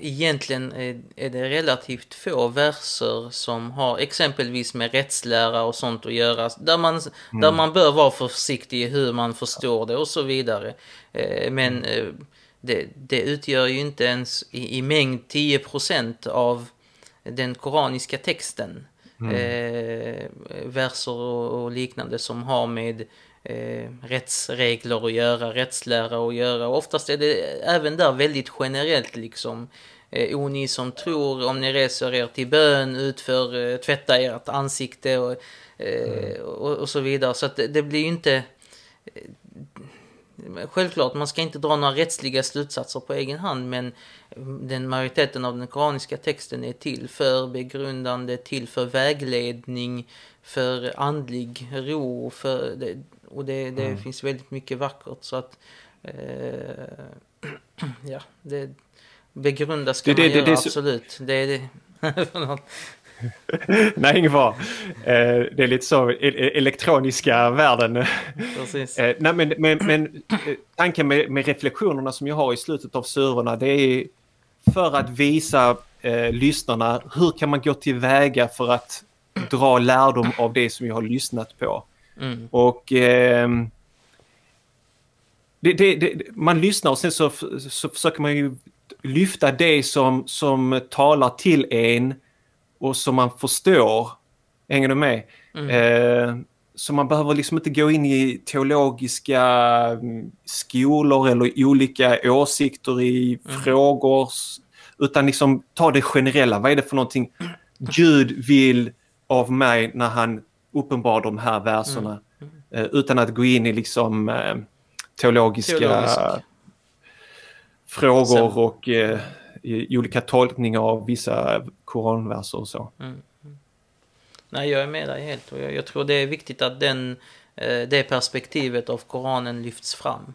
egentligen är det relativt få verser som har exempelvis med rättslära och sånt att göra. Där man, mm. där man bör vara försiktig i hur man förstår det och så vidare. Eh, men mm. eh, det, det utgör ju inte ens i, i mängd 10% av den koraniska texten. Mm. Eh, verser och, och liknande som har med eh, rättsregler att göra, rättslära att göra. Och oftast är det även där väldigt generellt liksom. Eh, o ni som tror, om ni reser er till bön, utför, eh, tvätta ert ansikte och, eh, mm. och, och, så vidare. Så att det, det blir ju inte... Eh, självklart, man ska inte dra några rättsliga slutsatser på egen hand, men den majoriteten av den koraniska texten är till för begrundande, till för vägledning, för andlig ro, för det, och det, det mm. finns väldigt mycket vackert så att eh, ja, det begrundas ska det, man det, göra, det, absolut. Det är det. Nej, ingen fara. Eh, det är lite så elektroniska världen. Precis. Eh, nej, men, men, men eh, tanken med, med, reflektionerna som jag har i slutet av surorna det är för att visa eh, lyssnarna hur kan man gå tillväga för att dra lärdom av det som jag har lyssnat på. Mm. Och eh, det, det, det, man lyssnar och sen så, så försöker man ju lyfta det som, som talar till en och som man förstår. Hänger du med? Mm. Eh, så man behöver liksom inte gå in i teologiska mm, skolor eller olika åsikter i mm. frågor. Utan liksom ta det generella. Vad är det för någonting Gud vill av mig när han uppenbar de här verserna. Mm. Mm. utan att gå in i liksom eh, teologiska Teologisk. frågor Sen. och eh, olika tolkningar av vissa koranverser och så. Mm. mm. Nej, jag är med dig helt och jag, jag tror det är viktigt att den, eh, det perspektivet av Koranen lyfts fram.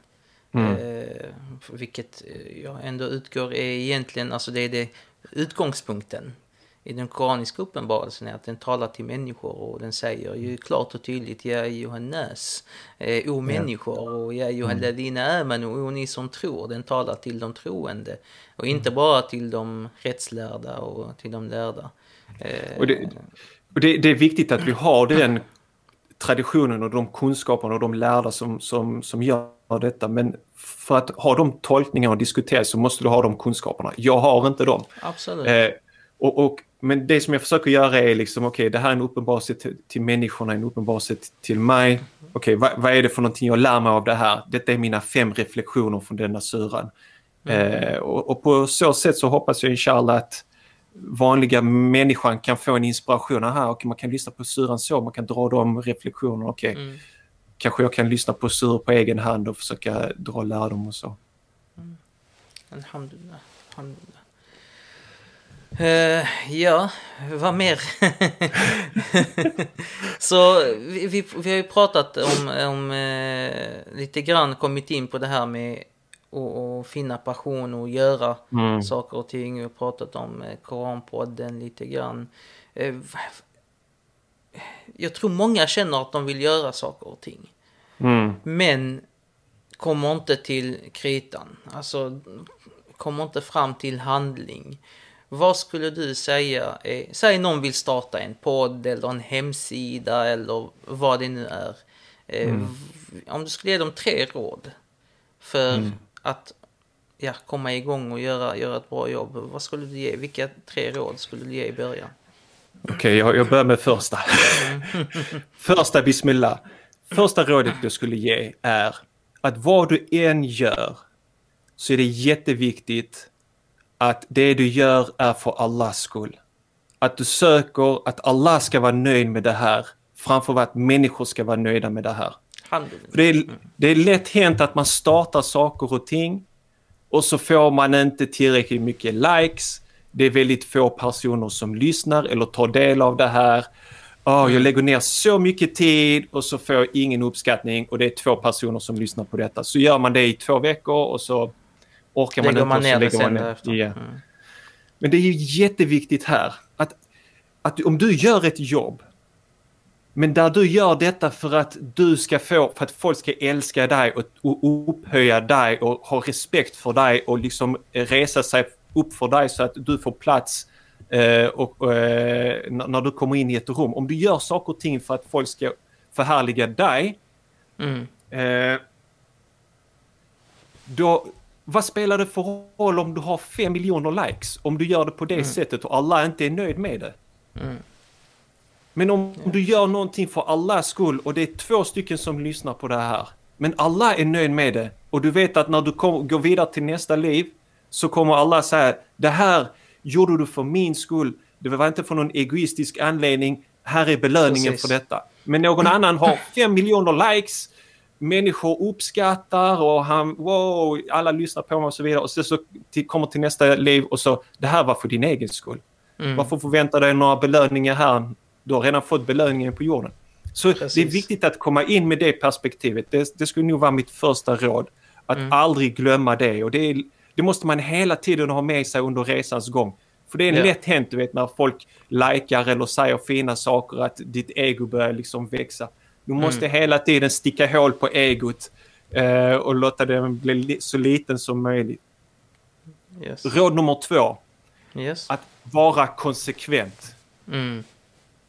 Mm. Eh, vilket jag ändå utgår är egentligen, alltså det är det utgångspunkten i den koraniska uppenbarelsen är att den talar till människor och den säger ju klart och tydligt Ja Johannes, eh, o människor och Ja Johanladina mm. amanu, o ni som tror. Den talar till de troende och inte mm. bara till de rättslärda och till de lärda. Eh, och det, och det, det är viktigt att vi har den traditionen och de kunskaperna och de lärda som, som, som gör detta. Men för att ha de tolkningarna och diskutera så måste du ha de kunskaperna. Jag har inte dem. Absolut. Eh, och, och, men det som jag försöker göra är liksom, okej, okay, det här är en uppenbarelse till, till människorna, en uppenbarelse till mig. Okej, okay, vad, vad, är det för någonting jag lär mig av det här? Detta är mina fem reflektioner från denna suran. Mm. Eh, och, och, på så sätt så hoppas jag inshallah att vanliga människan kan få en inspiration. Aha, okay, man kan lyssna på suran så, man kan dra de reflektionerna. Okej, okay. mm. kanske jag kan lyssna på sur på egen hand och försöka dra lärdom och så. Mm. Alhamdulillah. Alhamdulillah. Uh, ja, vad mer? så vi, vi, vi, har ju pratat om, om uh, lite grann kommit in på det här med att finna passion och göra mm. saker och ting. Vi har pratat om uh, Koranpodden lite grann. Uh, jag tror många känner att de vill göra saker och ting. Mm. Men kommer inte till kritan. Alltså kommer inte fram till handling. Vad skulle du säga, är, säg någon vill starta en podd eller en hemsida eller vad det nu är. Eh, mm. Om du skulle ge dem tre råd för mm. att ja, komma igång och göra, göra ett bra jobb. Vad skulle du ge? Vilka tre råd skulle du ge i början? Okej, okay, jag, jag börjar med första. Första bismillah. Första rådet jag skulle ge är att vad du än gör så är det jätteviktigt att det du gör är för Allahs skull. Att du söker att Allah ska vara nöjd med det här framför att människor ska vara nöjda med det här. Det är, det är lätt hänt att man startar saker och ting och så får man inte tillräckligt mycket likes. Det är väldigt få personer som lyssnar eller tar del av det här. Oh, jag lägger ner så mycket tid och så får jag ingen uppskattning och det är två personer som lyssnar på detta. Så gör man det i två veckor och så orkar man inte man ner det sen efter. Ja. Mm. Men det är ju jätteviktigt här att, att om du gör ett jobb men där du gör detta för att du ska få, för att folk ska älska dig och, och upphöja dig och ha respekt för dig och liksom resa sig upp för dig så att du får plats eh, och, eh, när du kommer in i ett rum. Om du gör saker och ting för att folk ska förhärliga dig, mm. eh, då, vad spelar det för roll om du har fem miljoner likes? Om du gör det på det mm. sättet och alla inte är nöjd med det. Mm. Men om ja. du gör någonting för Allahs skull och det är två stycken som lyssnar på det här. Men alla är nöjd med det. Och du vet att när du kom, går vidare till nästa liv så kommer alla säga det här gjorde du för min skull. Det var inte för någon egoistisk anledning. Här är belöningen Precis. för detta. Men någon annan har fem miljoner likes. Människor uppskattar och han, wow, alla lyssnar på mig och så vidare. Och så, så till, kommer till nästa liv och så, det här var för din egen skull. Mm. Varför förvänta dig några belöningar här? Du har redan fått belöningen på jorden. Så Precis. det är viktigt att komma in med det perspektivet. Det, det skulle nog vara mitt första råd. Att mm. aldrig glömma det. Och det, är, det, måste man hela tiden ha med sig under resans gång. För det är ja. lätt hänt, du vet, när folk likar eller säger fina saker att ditt ego börjar liksom växa. Du måste mm. hela tiden sticka hål på egot eh, och låta den bli li så liten som möjligt. Yes. Råd nummer två. Yes. Att vara konsekvent. Mm.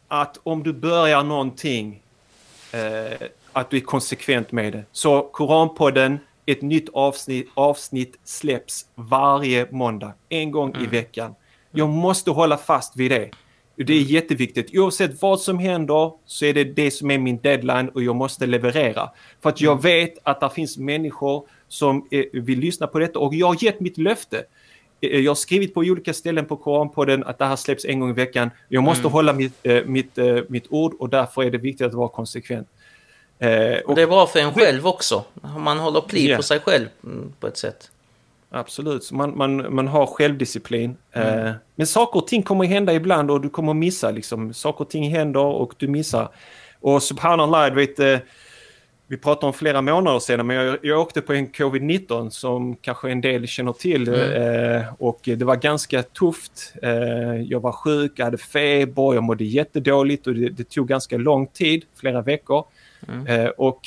Att om du börjar någonting, eh, att du är konsekvent med det. Så Koranpodden, ett nytt avsnitt, avsnitt släpps varje måndag, en gång mm. i veckan. Jag måste hålla fast vid det. Det är jätteviktigt. Oavsett vad som händer så är det det som är min deadline och jag måste leverera. För att jag mm. vet att det finns människor som vill lyssna på detta och jag har gett mitt löfte. Eh, jag har skrivit på olika ställen på Koranpodden att det här släpps en gång i veckan. Jag måste mm. hålla mitt, mitt, mitt ord och därför är det viktigt att vara konsekvent. Och det är bra för en själv också. Man håller pli yeah. på sig själv mm, på ett sätt. Absolut, man, man, man har självdisciplin. Mm. men saker och ting kommer att hända ibland och du kommer att missa. Liksom. Saker och ting händer och du missar. Och subhanallah, du vet vi pratar om flera månader sedan, men jag, jag åkte på en covid-19 som kanske en del känner till. Mm. Eh, och det var ganska tufft. Eh, jag var sjuk, jag hade feber, jag mådde jättedåligt och det, det tog ganska lång tid, flera veckor. Mm. Eh, och,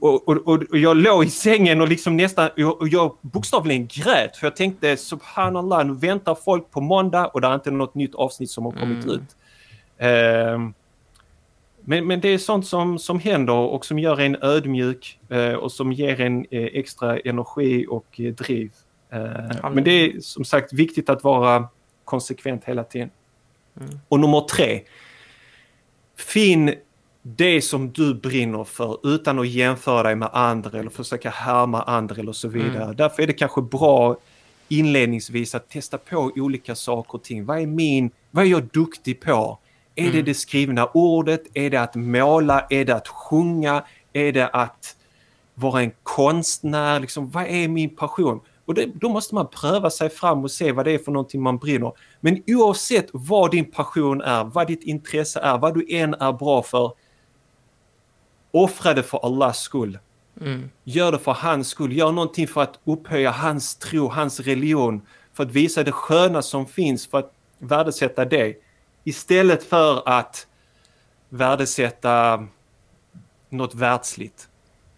och, och, och, jag låg i sängen och liksom nästan, och jag bokstavligen grät för jag tänkte subhanallah, nu väntar folk på måndag och det är inte något nytt avsnitt som har kommit mm. ut. Eh, men, men det är sånt som, som händer och som gör en ödmjuk eh, och som ger en eh, extra energi och eh, driv. Eh, men det är som sagt viktigt att vara konsekvent hela tiden. Mm. Och nummer tre. Finn det som du brinner för utan att jämföra dig med andra eller försöka härma andra eller så vidare. Mm. Därför är det kanske bra inledningsvis att testa på olika saker och ting. Vad är min, vad är jag duktig på? Är mm. det det skrivna ordet? Är det att måla? Är det att sjunga? Är det att vara en konstnär? Liksom, vad är min passion? Och det, då måste man pröva sig fram och se vad det är för någonting man brinner. Men oavsett vad din passion är, vad ditt intresse är, vad du än är bra för. Offra det för Allahs skull. Mm. Gör det för hans skull. Gör någonting för att upphöja hans tro, hans religion. För att visa det sköna som finns, för att värdesätta det. Istället för att värdesätta något världsligt.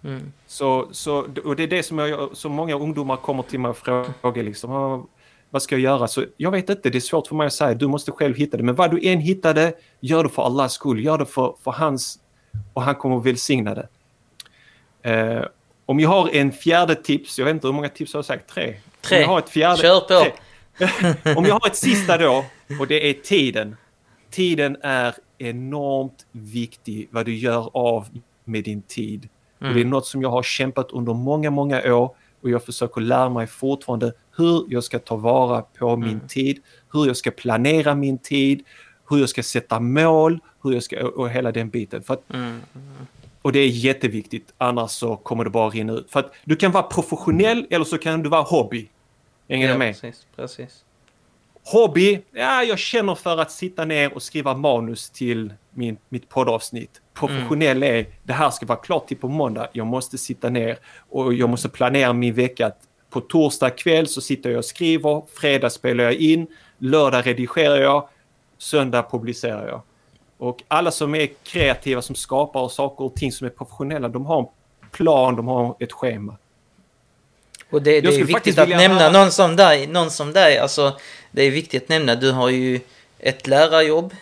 Mm. Så, så, och det är det som, jag, som många ungdomar kommer till mig och frågar. Liksom, vad ska jag göra? Så jag vet inte, det är svårt för mig att säga. Du måste själv hitta det. Men vad du än hittade, gör det för Allahs skull. Gör det för, för hans... Och han kommer att välsigna det. Eh, om jag har en fjärde tips, jag vet inte hur många tips jag har sagt, tre? Tre, jag har ett fjärde, kör på! om jag har ett sista då, och det är tiden tiden är enormt viktig vad du gör av med din tid. Mm. Det är något som jag har kämpat under många, många år och jag försöker lära mig fortfarande hur jag ska ta vara på mm. min tid, hur jag ska planera min tid, hur jag ska sätta mål, hur jag ska, och hela den biten. För att, mm. Och det är jätteviktigt, annars så kommer det bara rinna ut. För att du kan vara professionell eller så kan du vara hobby. Hänger ja, du med? Precis, precis. Hobby? Ja, jag känner för att sitta ner och skriva manus till min, mitt poddavsnitt. Professionell mm. är, det här ska vara klart till på måndag. Jag måste sitta ner och jag måste planera min vecka. På torsdag kväll så sitter jag och skriver, fredag spelar jag in, lördag redigerar jag, söndag publicerar jag. Och alla som är kreativa, som skapar saker och ting som är professionella, de har en plan, de har ett schema. Och det, det är viktigt att nämna ha... någon som dig, någon som dig, alltså det är viktigt att nämna, du har ju ett lärarjobb,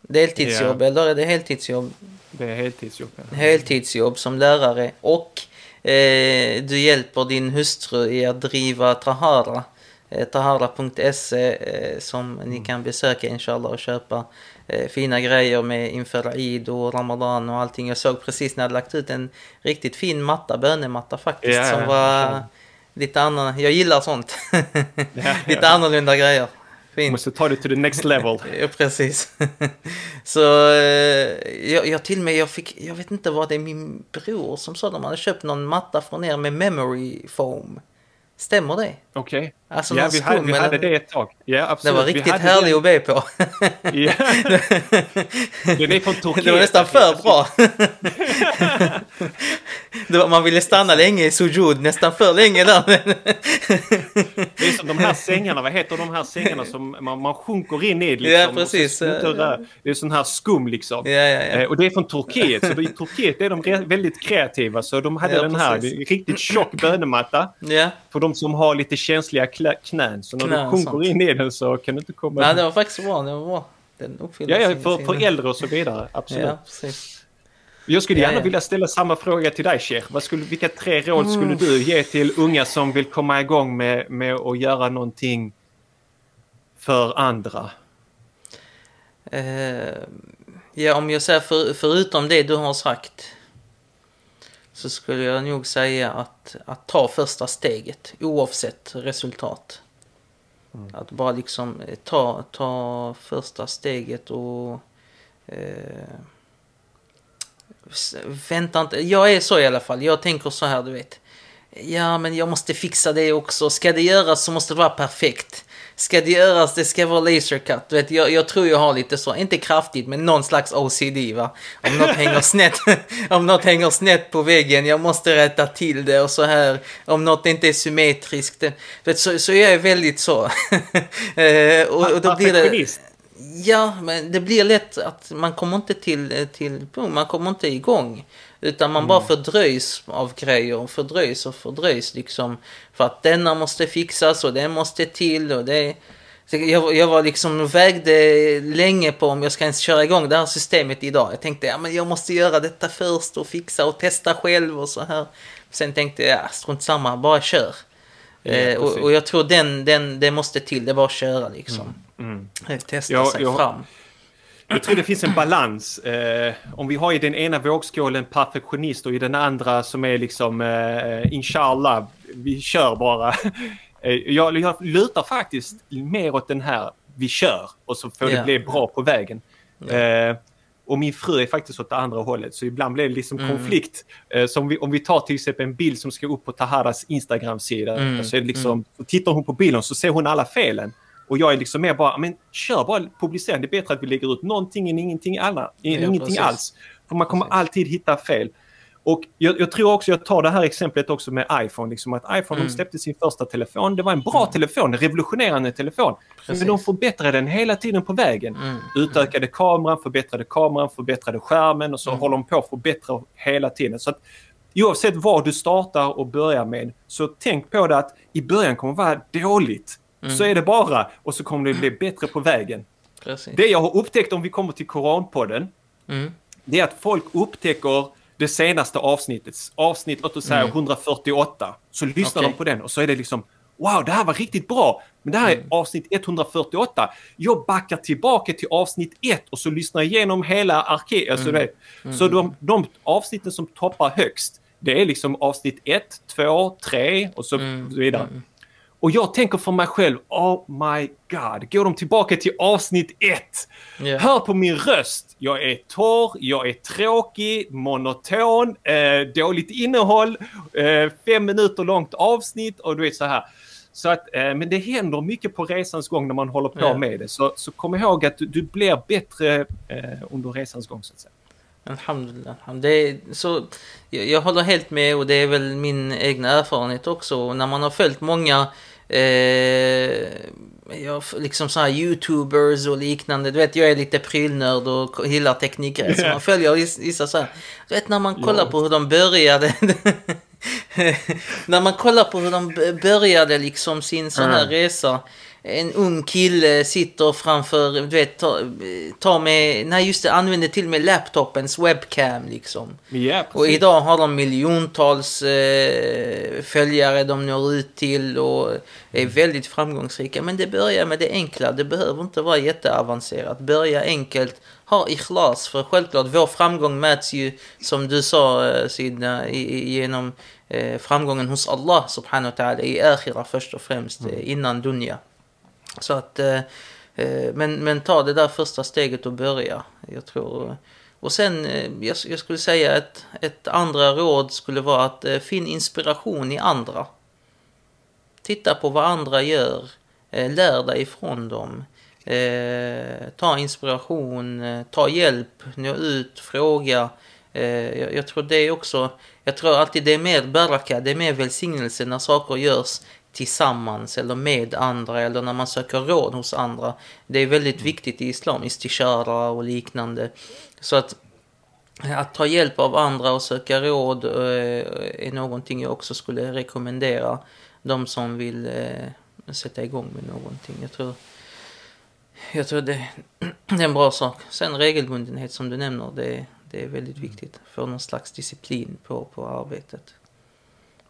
deltidsjobb ja. eller är det heltidsjobb? Det är heltidsjobb. Ja. Heltidsjobb som lärare och eh, du hjälper din hustru i att driva Trahara, tahara.se eh, som mm. ni kan besöka inshallah och köpa eh, fina grejer med inför Eid och Ramadan och allting. Jag såg precis när jag lagt ut en riktigt fin matta, bönematta faktiskt, ja, som var lite annan. Jag gillar sånt. lite annorlunda grejer. Fint. Måste ta det to the next level. ja, precis. så eh, jag, jag till och med, jag fick, jag vet inte vad det är min bror som sa, de hade köpt någon matta från er med memory foam. Stämmer det? Okej. Okay. Alltså ja, vi, hade, vi hade det ett tag. Ja, absolut. Det var riktigt härligt att be på. ja. Den är från Turkiet. Det var nästan för bra. var, man ville stanna länge i sujud, nästan för länge där. det är som de här sängarna, vad heter de här sängarna som man, man sjunker in i? Liksom, ja, precis. Det är sån här skum liksom. Ja, ja, ja. Eh, och det är från Turkiet, så i Turkiet är de väldigt kreativa. Så de hade den här riktigt tjock bönematta. För de som har lite känsliga knän. Så när knän, du sjunker in i den så kan du inte komma... Nej, det var faktiskt bra. Det var bra. Den ja, ja, för, sin... för äldre och så vidare. Absolut. Ja, precis. Jag skulle gärna ja, ja. vilja ställa samma fråga till dig, Sheikh. Vad skulle, vilka tre råd mm. skulle du ge till unga som vill komma igång med, med att göra någonting för andra? Uh, ja, om jag säger för, förutom det du har sagt så skulle jag nog säga att, att ta första steget oavsett resultat. Mm. Att bara liksom eh, ta, ta första steget och eh, vänta inte. Jag är så i alla fall. Jag tänker så här, du vet. Ja, men jag måste fixa det också. Ska det göras så måste det vara perfekt ska det göras, det ska vara lasercut. Du vet, jag, jag tror jag har lite så, inte kraftigt, men någon slags OCD va. Om något hänger snett, om något hänger snett på väggen, jag måste rätta till det och så här. Om något inte är symmetriskt. Du vet, så, så jag är väldigt så. eh, och, och då blir det... Ja, men det blir lätt att man kommer inte till, till man kommer inte igång. Utan man mm. bara fördröjs av grejer och fördröjs och fördröjs liksom. För att denna måste fixas och den måste till och det... Jag, jag var liksom vägde länge på om jag ska ens köra igång det här systemet idag. Jag tänkte ja men jag måste göra detta först och fixa och testa själv och så här. Sen tänkte jag ja, strunt samma, bara kör. Ja, eh, och, och, jag tror den, den, det måste till, det är bara att köra liksom. Mm. Mm. Eh, testa jag, sig jag, fram. Jag tror det finns en balans. Eh, om vi har i den ena vågskålen perfektionist och i den andra som är liksom eh, inshallah, vi kör bara. Eh, jag, jag lutar faktiskt mer åt den här, vi kör och så får yeah. det bli bra på vägen. Yeah. Eh, och min fru är faktiskt åt det andra hållet så ibland blir det liksom mm. konflikt. Eh, så om vi, om vi tar till exempel en bild som ska upp på Taharas Instagram-sida. Mm. Så, är det liksom, mm. så tittar hon på bilden så ser hon alla felen. Och jag är liksom mer bara, men kör bara publicera. Det är bättre att vi lägger ut någonting än ingenting, alla, ja, ingenting alls. För man kommer alltid hitta fel. Och jag, jag, tror också, jag tar det här exemplet också med iPhone, liksom att iPhone mm. släppte sin första telefon. Det var en bra mm. telefon, en revolutionerande telefon. Precis. Men de förbättrade den hela tiden på vägen. Mm. Utökade kameran, förbättrade kameran, förbättrade skärmen och så mm. håller de på att förbättra hela tiden. Så att, oavsett vad du startar och börjar med, så tänk på det att i början kommer det vara dåligt. Mm. Så är det bara och så kommer det bli bättre på vägen. Precis. Det jag har upptäckt om vi kommer till Koranpodden, mm. det är att folk upptäcker det senaste avsnittet, avsnitt låt oss säga mm. 148, så lyssnar okay. de på den och så är det liksom Wow, det här var riktigt bra! Men det här är mm. avsnitt 148. Jag backar tillbaka till avsnitt 1 och så lyssnar jag igenom hela arkivet. Alltså mm. mm. Så de, de avsnitten som toppar högst, det är liksom avsnitt 1, 2, 3 och så mm. vidare. Mm. Och jag tänker för mig själv, oh my god, går de tillbaka till avsnitt ett? Yeah. Hör på min röst, jag är torr, jag är tråkig, monoton, eh, dåligt innehåll, eh, fem minuter långt avsnitt och du vet så här. Så att, eh, men det händer mycket på resans gång när man håller på yeah. med det. Så, så kom ihåg att du, du blir bättre eh, under resans gång så att säga. Alhamdulillah. Det är, så, jag, jag håller helt med och det är väl min egna erfarenhet också. När man har följt många jag, liksom så youtubers och liknande. Du vet, jag är lite prylnörd och gillar tekniker. Så man följer vissa så här. Du vet när man kollar ja. på hur de började. när man kollar på hur de började liksom sin sån här mm. resa en ung kille sitter framför, du vet, tar med, nej just det, använder till och med laptopens webcam liksom. Ja, och idag har de miljontals eh, följare de når ut till och är väldigt framgångsrika. Men det börjar med det enkla, det behöver inte vara jätteavancerat. Börja enkelt, ha ikhlas, för självklart vår framgång mäts ju, som du sa eh, Sidna, genom eh, framgången hos Allah subhanahu wa ta'ala i akhira först och främst, mm. Eh, innan dunja. Så att, eh, eh, men, men ta det där första steget och börja. Jag tror, och sen, eh, jag, jag skulle säga ett, ett andra råd skulle vara att finn inspiration i andra. Titta på vad andra gör. Lär dig ifrån dem. Eh, ta inspiration, eh, ta hjälp, nå ut, fråga. Eh, jag, jag, tror det är också, jag tror alltid det är mer baraka, det är mer välsignelse när saker görs tillsammans eller med andra eller när man söker råd hos andra. Det är väldigt mm. viktigt i islam, istishara och liknande. Så att, att ta hjälp av andra och söka råd eh, är någonting jag också skulle rekommendera de som vill eh, sätta igång med någonting. Jag tror, jag tror det, det är en bra sak. Sen regelbundenhet som du nämner, det, det är väldigt viktigt. Få någon slags disciplin på, på arbetet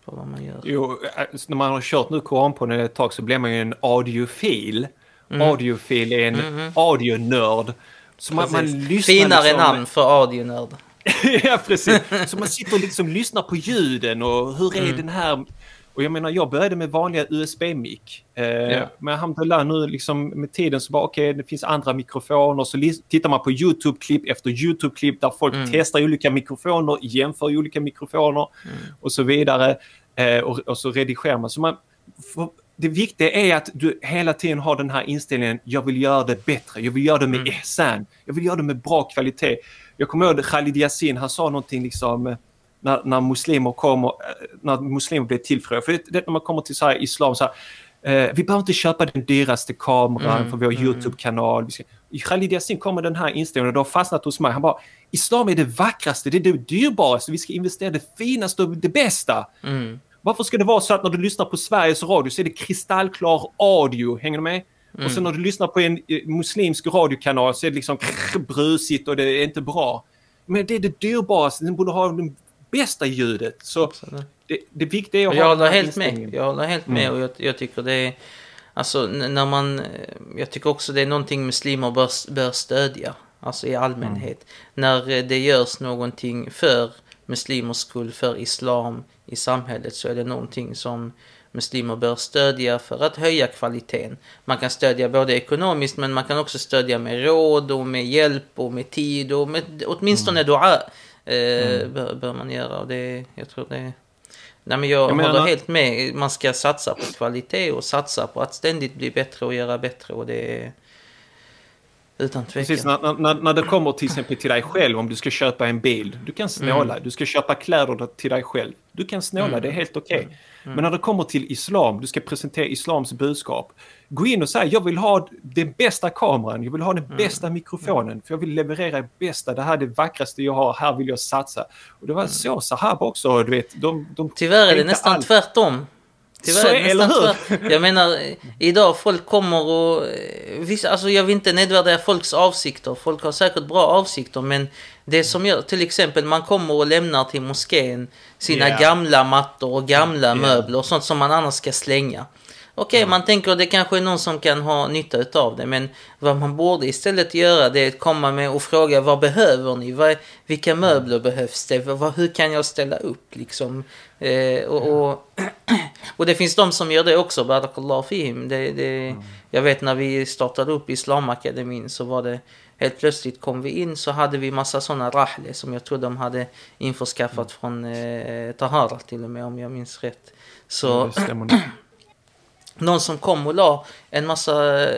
på vad man gör. Jo, äh, när man har kört nu koranpodden ett tag så blir man ju en audiofil. Mm. Audiofil är en mm -hmm. audionörd. Så man, man lyssnar Finare liksom... namn för audionörd. ja, precis. Så man sitter och liksom lyssnar på ljuden och hur är mm. den här och jag menar, jag började med vanliga USB-mick. Eh, ja. Men alhamdulillah nu liksom med tiden så bara okej, okay, det finns andra mikrofoner. Så tittar man på YouTube-klipp efter YouTube-klipp där folk mm. testar olika mikrofoner, jämför olika mikrofoner mm. och så vidare. Eh, och, och, så redigerar man. Så man det viktiga är att du hela tiden har den här inställningen, jag vill göra det bättre, jag vill göra det med mm. ihsan, jag vill göra det med bra kvalitet. Jag kommer ihåg Khalid Yassin, han sa någonting liksom när, när muslimer kommer, eh, när muslimer blir tillfrågade. För det, när man kommer till så här, islam så här, eh, vi behöver inte köpa den dyraste kameran mm, för vår mm. YouTube-kanal. I Khalid Yassin kommer den här inställningen och det har fastnat hos mig. Han bara, islam är det vackraste, det är det dyrbaraste, vi ska investera det finaste och det bästa. Mm. Varför ska det vara så att när du lyssnar på Sveriges Radio så är det kristallklar audio, hänger du med? Mm. Och sen när du lyssnar på en eh, muslimsk radiokanal så är det liksom brusigt och det är inte bra. Men det är det dyrbaraste, den borde ha den bästa ljudet. Så det, det viktiga är att jag ha håller helt med. Jag håller helt med mm. och jag, jag, tycker det är... Alltså när man... Jag tycker också det är någonting muslimer bör, bör stödja. Alltså i allmänhet. Mm. När det görs någonting för muslimers skull, för islam i samhället så är det någonting som muslimer bör stödja för att höja kvaliteten. Man kan stödja både ekonomiskt men man kan också stödja med råd och med hjälp och med tid och med åtminstone mm. dua. Eh, mm. bör, bör, man göra. Och det, jag tror det... Nej, men jag, jag menar, håller helt med. Man ska satsa på kvalitet och satsa på att ständigt bli bättre och göra bättre. Och det utan tvekan. Precis, när, när, när det kommer till exempel till dig själv om du ska köpa en bil. Du kan snåla. Mm. Du ska köpa kläder till dig själv. Du kan snåla, mm. det är helt okej. Okay. Mm. mm. Men när det kommer till islam, du ska presentera islams budskap. Gå in och säg, jag vill ha den bästa kameran, jag vill ha den mm. bästa mikrofonen, för jag vill leverera det bästa, det här är det vackraste jag har, här vill jag satsa. Och det var mm. så Sahab också, du vet. De, de Tyvärr är det nästan all... tvärtom. Tyvärr, så, eller hur? Jag menar, idag folk kommer och... Vissa, alltså jag vill inte nedvärdera folks avsikter. Folk har säkert bra avsikter, men det som gör, till exempel man kommer och lämnar till moskén sina yeah. gamla mattor och gamla yeah. möbler och sånt som man annars ska slänga. Okej, okay, mm. man tänker att det kanske är någon som kan ha nytta av det, men vad man borde istället göra det är att komma med och fråga vad behöver ni? Vad, vilka mm. möbler behövs det? Vad, hur kan jag ställa upp liksom? Eh, och, och, och, det finns de som gör det också, Barakallah fihim. Det, det, mm. Jag vet när vi startade upp Islamakademin så var det helt plötsligt kom vi in så hade vi massa sådana rahle som jag tror de hade införskaffat från eh, Tahara till och med om jag minns rätt. Så någon som kom och la en massa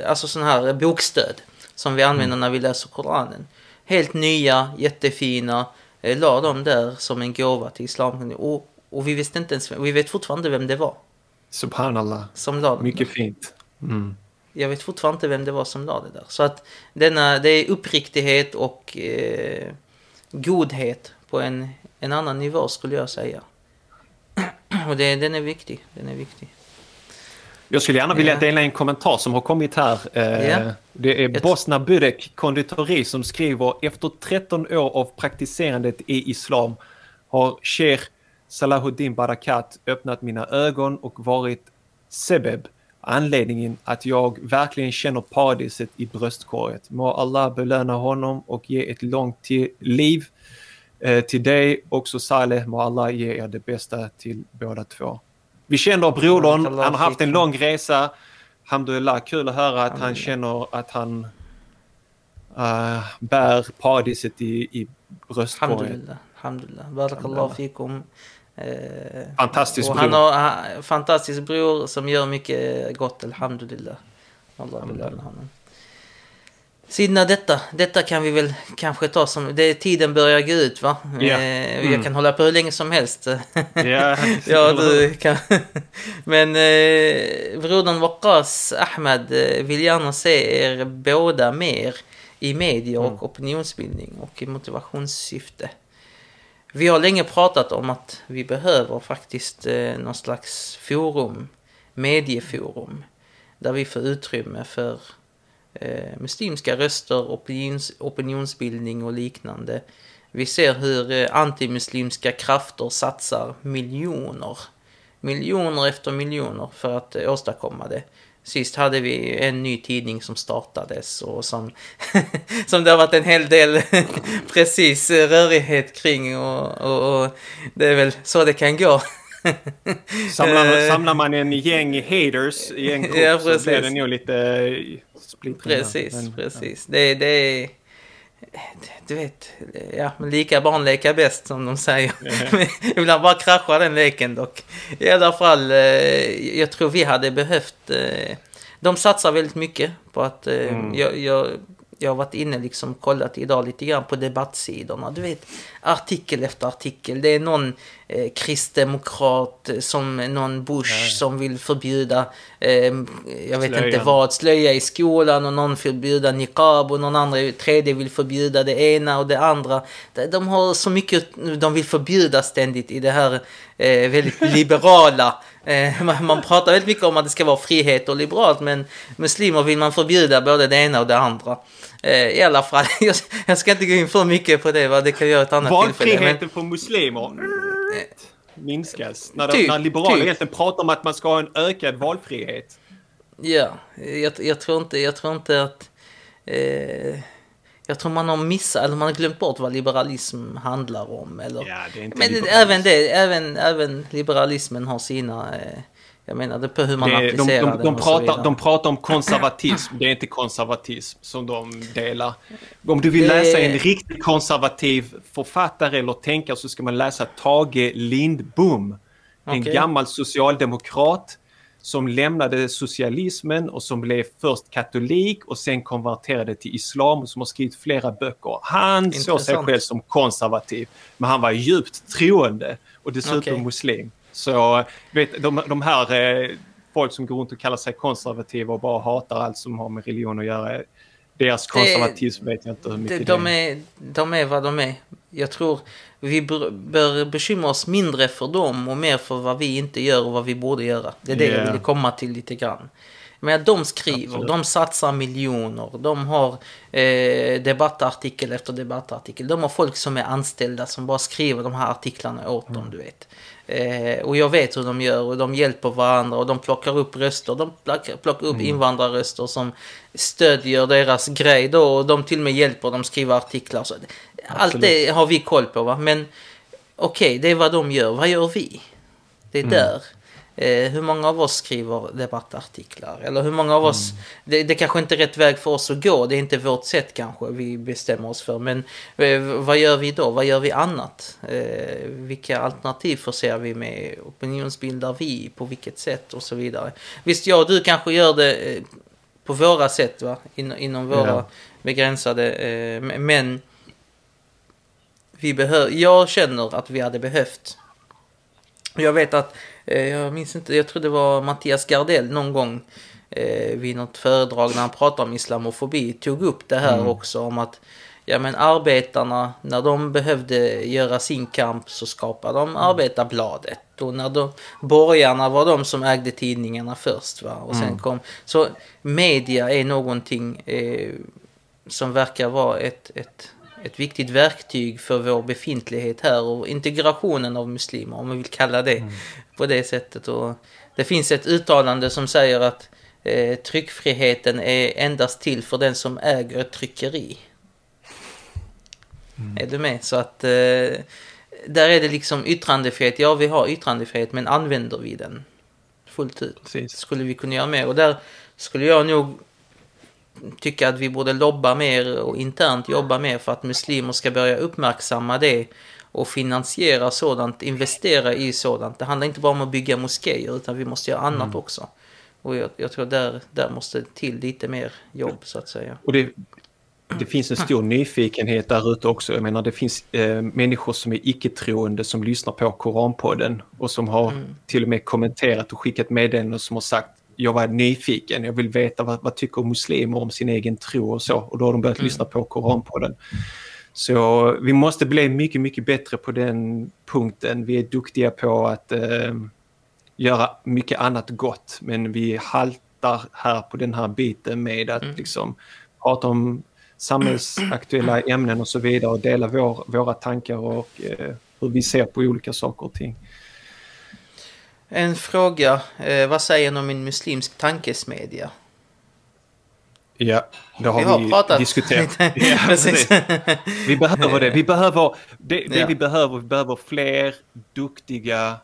alltså sån här bokstöd som vi använder mm. när vi läser Koranen. Helt nya, jättefina, eh, la dem där som en gåva till islam. Och, och vi visste inte ens, vi vet fortfarande vem det var. Subhanallah. Som la dem Mycket fint. Mm. Jag vet fortfarande inte vem det var som la det där. Så att denna, det är uppriktighet och eh, godhet på en, en annan nivå skulle jag säga. Och det, den är viktig. Den är viktig. Jag skulle gärna vilja dela en kommentar som har kommit här. Yeah. Det är Bosna Budek konditori som skriver efter 13 år av praktiserandet i islam har Sheikh Salahuddin Barakat öppnat mina ögon och varit sebeb, anledningen att jag verkligen känner paradiset i bröstkorget. Må Allah belöna honom och ge ett långt liv eh, till dig också Saleh. Må Allah ge er det bästa till båda två. Vi känner brodern, han har haft en lång resa. Alhamdulillah, kul att höra att han känner att han uh, bär paradiset i, i bröstkorgen. Alhamdulillah, alhamdulillah. Barakallahu fikum. Eh, fantastisk bror. Han har fantastisk bror som gör mycket gott, alhamdulillah. Allah belöna honom. Sidna detta, detta kan vi väl kanske ta som, det, tiden börjar gå ut va? Yeah. Mm. Jag kan hålla på hur länge som helst. Yeah. ja, du kan. Men eh, brodern Waqas Ahmed eh, vill gärna se er båda mer i media och mm. opinionsbildning och i motivationssyfte. Vi har länge pratat om att vi behöver faktiskt eh, någon slags forum, medieforum, där vi får utrymme för eh, muslimska röster, opinions, opinionsbildning och liknande. Vi ser hur eh, antimuslimska krafter satsar miljoner, miljoner efter miljoner för att eh, åstadkomma det. Sist hade vi en ny tidning som startades och som, som det har varit en hel del precis rörighet kring och, och, och, det är väl så det kan gå. samlar, eh. samlar man en gäng haters i en grupp ja, så blir det nog lite splittrad. Precis, men, precis. Ja. Det, det är... Du vet, ja, lika barn leka bäst som de säger. Mm. Ibland bara kraschar den leken dock. I alla fall, eh, jag tror vi hade behövt... Eh, de satsar väldigt mycket på att... Eh, mm. jag, jag jag har varit inne liksom kollat idag lite grann på debattsidorna. Du vet, artikel efter artikel. Det är någon eh, kristdemokrat eh, som någon Bush Nej. som vill förbjuda, eh, jag vet Slöjan. inte vad, slöja i skolan och någon förbjuda niqab och någon andra, tredje vill förbjuda det ena och det andra. De har så mycket de vill förbjuda ständigt i det här eh, väldigt liberala eh, man pratar väldigt mycket om att det ska vara frihet och liberalt men muslimer vill man förbjuda både det ena och det andra. Eh, I alla fall, jag, jag, ska inte gå in för mycket på det, vad det kan göra ett annat Valfriheten tillfälle. Valfriheten för muslimer eh, minskas. När, typ, när liberaler typ. egentligen pratar om att man ska ha en ökad valfrihet. Ja, jag, jag tror inte, jag tror inte att... Eh, jag tror man har missat, eller man har glömt bort vad liberalism handlar om. Eller, ja, det är inte men även, det, även, även liberalismen har sina... Eh, jag menar det på hur man det, applicerar de, de, de, pratar, de pratar om konservatism. Det är inte konservatism som de delar. Om du vill det... läsa en riktigt konservativ författare eller tänkare så ska man läsa Tage Lindbom. Okay. En gammal socialdemokrat som lämnade socialismen och som blev först katolik och sen konverterade till islam och som har skrivit flera böcker. Han såg sig själv som konservativ, men han var djupt troende och dessutom okay. muslim. Så vet, de, de här eh, folk som går runt och kallar sig konservativa och bara hatar allt som har med religion att göra. Deras konservatism vet jag inte hur mycket de, de är. De är vad de är. Jag tror vi bör bekymra oss mindre för dem och mer för vad vi inte gör och vad vi borde göra. Det är det yeah. jag vill komma till lite grann. Men de skriver, Absolut. de satsar miljoner, de har eh, debattartikel efter debattartikel. De har folk som är anställda som bara skriver de här artiklarna åt mm. dem, du vet. Eh, och jag vet hur de gör och de hjälper varandra och de plockar upp röster. De plockar, plockar upp mm. invandrarröster som stödjer deras grej då och de till och med hjälper dem skriva artiklar. Så allt det har vi koll på va. Men okej, okay, det är vad de gör. Vad gör vi? Det är mm. där. Eh, hur många av oss skriver debattartiklar? Eller hur många av oss... Mm. Det, det kanske inte är rätt väg för oss att gå. Det är inte vårt sätt kanske vi bestämmer oss för. Men eh, vad gör vi då? Vad gör vi annat? Eh, vilka alternativ förser vi med? Opinionsbildar vi? På vilket sätt? Och så vidare. Visst, jag och du kanske gör det eh, på våra sätt va? In, inom våra ja. begränsade... Eh, men vi behöver... Jag känner att vi hade behövt jag vet att Eh, jag minns inte, jag tror det var Mattias Gardell någon gång eh, vid något föredrag när han pratade om islamofobi tog upp det här mm. också om att ja men arbetarna, när de behövde göra sin kamp så skapade de Arbetarbladet. Och när de, borgarna var de som ägde tidningarna först. Va? Och sen mm. kom, så media är någonting eh, som verkar vara ett, ett, ett viktigt verktyg för vår befintlighet här och integrationen av muslimer, om man vill kalla det mm. på det sättet. Och det finns ett uttalande som säger att eh, tryckfriheten är endast till för den som äger ett tryckeri. Mm. Är du med? Så att eh, där är det liksom yttrandefrihet. Ja, vi har yttrandefrihet, men använder vi den fullt ut? Precis. Skulle vi kunna göra mer? Och där skulle jag nog tycka att vi borde lobba mer och internt jobba mer för att muslimer ska börja uppmärksamma det och finansiera sådant, investera i sådant. Det handlar inte bara om att bygga moskéer utan vi måste göra annat mm. också. Och jag, jag, tror där, där måste till lite mer jobb så att säga. Och det, det finns en stor nyfikenhet där ute också. Jag menar det finns eh, människor som är icke-troende som lyssnar på Koranpodden och som har mm. till och med kommenterat och skickat meddelanden som har sagt jag var nyfiken, jag vill veta vad, vad tycker muslimer om sin egen tro och så. Och då har de börjat mm. lyssna på Koranpodden. Så vi måste bli mycket, mycket bättre på den punkten. Vi är duktiga på att eh, göra mycket annat gott, men vi haltar här på den här biten med att mm. liksom prata om samhällsaktuella ämnen och så vidare och dela vår, våra tankar och eh, hur vi ser på olika saker och ting. En fråga. Eh, vad säger ni om en muslimsk tankesmedja? Ja, det har vi, har vi pratat. diskuterat. ja, precis. Vi behöver det. Vi behöver, det, det ja. vi behöver, vi behöver fler duktiga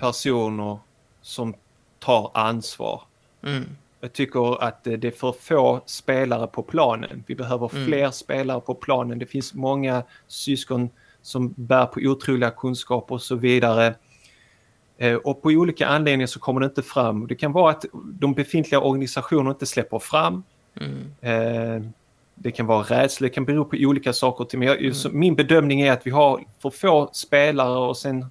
personer som tar ansvar. Mm. Jag tycker att det är för få spelare på planen. Vi behöver mm. fler spelare på planen. Det finns många syskon som bär på otroliga kunskaper och så vidare. Eh, och på olika anledningar så kommer det inte fram. Det kan vara att de befintliga organisationerna inte släpper fram. Mm. Eh, det kan vara rädsla, det kan bero på olika saker. Men jag, mm. min bedömning är att vi har för få spelare och sen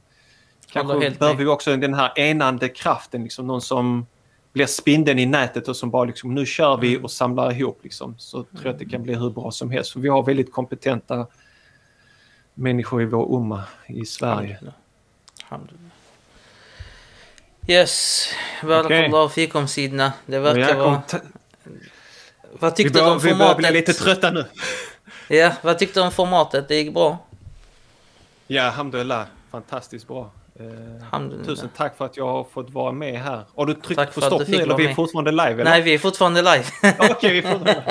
kanske behöver vi också den här enande kraften, liksom någon som blir spindeln i nätet och som bara liksom nu kör vi mm. och samlar ihop liksom. Så tror jag att det kan bli hur bra som helst. För vi har väldigt kompetenta människor i vår umma i Sverige. Yes, Barakallahu okay. fikum Sidna. Det verkar vara... Vad tyckte du om formatet? Vi börjar bli lite trötta nu. ja, vad tyckte du om formatet? Det gick bra? Ja, alhamdulillah. Fantastiskt bra. Eh, tusen tack för att jag har fått vara med här. Har du tryckt på stopp nu eller vi är fortfarande live? Eller? Nej, vi är fortfarande live. Okej, vi är fortfarande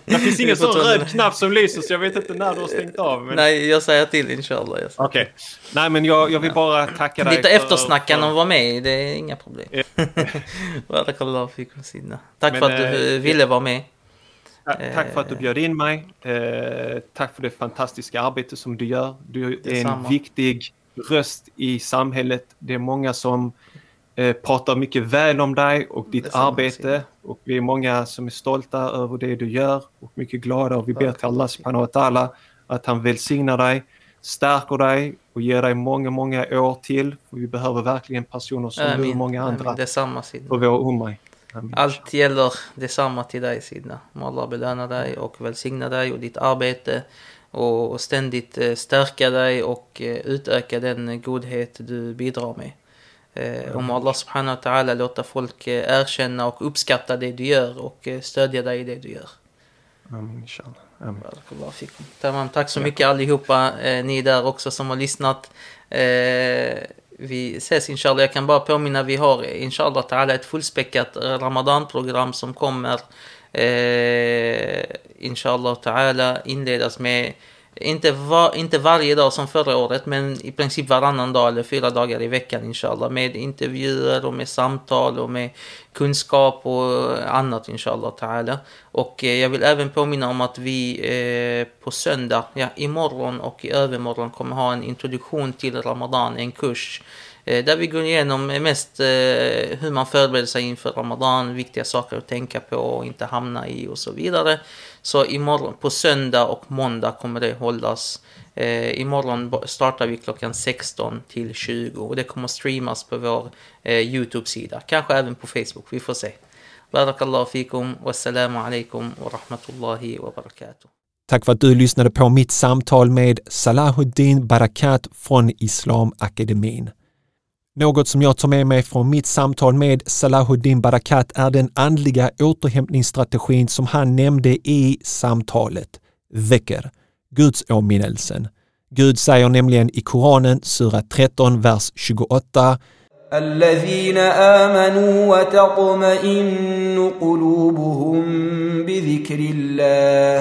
Det finns ingen sån röd knapp som lyser så jag vet inte när du har stängt av. Men... Nej, jag säger till inshallah. Okej. Okay. Nej, men jag, jag vill bara tacka dig. Lite för... att vara med, det är inga problem. Tack men, för att du äh, ville vara med. Tack för att du eh. bjöd in mig. tack för det fantastiska arbete som du gör. Du är en viktig röst i samhället. Det är många som eh, pratar mycket väl om dig och ditt arbete. Och vi är många som är stolta över det du gör och mycket glada. Och vi ber till Allah subhanahu att han välsignar dig, stärker dig och ger dig många, många år till. För vi behöver verkligen personer som du och många andra detsamma, på vår umma. Allt gäller detsamma till dig Sidna. Må Allah belöna dig och välsigna dig och ditt arbete och ständigt eh, stärka dig och eh, utöka den godhet du bidrar med. Om Allah subhanahu wa ta'ala låta folk erkänna och uppskatta det du gör och stödja dig i det du gör. Amen, Amen. Tamam, tack så mycket allihopa, ni där också som har lyssnat. Vi ses inshallah. Jag kan bara påminna, vi har inshallah ta'ala ett fullspäckat Ramadan-program som kommer eh, inshallah ta'ala inledas med inte, var, inte varje dag som förra året men i princip varannan dag eller fyra dagar i veckan inshallah med intervjuer och med samtal och med kunskap och annat inshallah ta'ala. Och eh, jag vill även påminna om att vi eh, på söndag, ja imorgon och i övermorgon kommer ha en introduktion till Ramadan, en kurs Eh, där vi går igenom eh, mest eh, hur man förbereder sig inför Ramadan, viktiga saker att tänka på och inte hamna i och så vidare. Så imorgon, på söndag och måndag kommer det hållas. Eh, imorgon startar vi klockan 16 till 20 och det kommer streamas på vår eh, Youtube-sida. Kanske även på Facebook, vi får se. Barakallahu fikum, wassalamu alaikum wa rahmatullahi wa barakatuh. Tack för att du lyssnade på mitt samtal med Salahuddin Barakat från Islamakademin. Något som jag tar med mig från mitt samtal med Salahuddin Barakat är den andliga återhämtningsstrategin som han nämnde i samtalet, vecker, Guds åminnelsen. Gud säger nämligen i Koranen, sura 13, vers 28 الذين آمنوا وتطمئن قلوبهم بذكر الله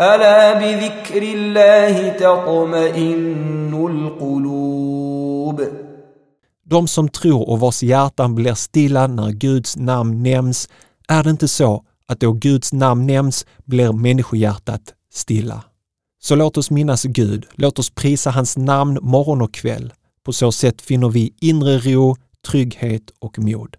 ألا بذكر الله تطمئن القلوب de som tror och vars hjärtan blir stilla när Guds namn nämns, är det inte så att då Guds namn nämns blir människohjärtat stilla? Så låt oss minnas Gud, låt oss prisa hans namn morgon och kväll. På så sätt finner vi inre ro, trygghet och mod.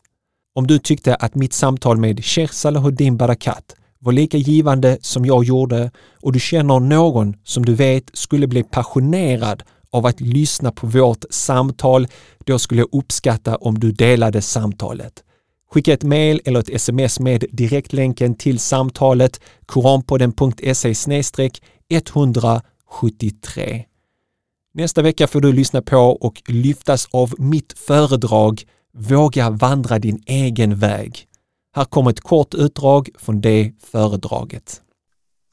Om du tyckte att mitt samtal med Sheikh Salahuddin Barakat var lika givande som jag gjorde och du känner någon som du vet skulle bli passionerad av att lyssna på vårt samtal, då skulle jag uppskatta om du delade samtalet. Skicka ett mejl eller ett sms med direktlänken till samtalet koranpodden.se 173. Nästa vecka får du lyssna på och lyftas av mitt föredrag Våga vandra din egen väg. Här kommer ett kort utdrag från det föredraget.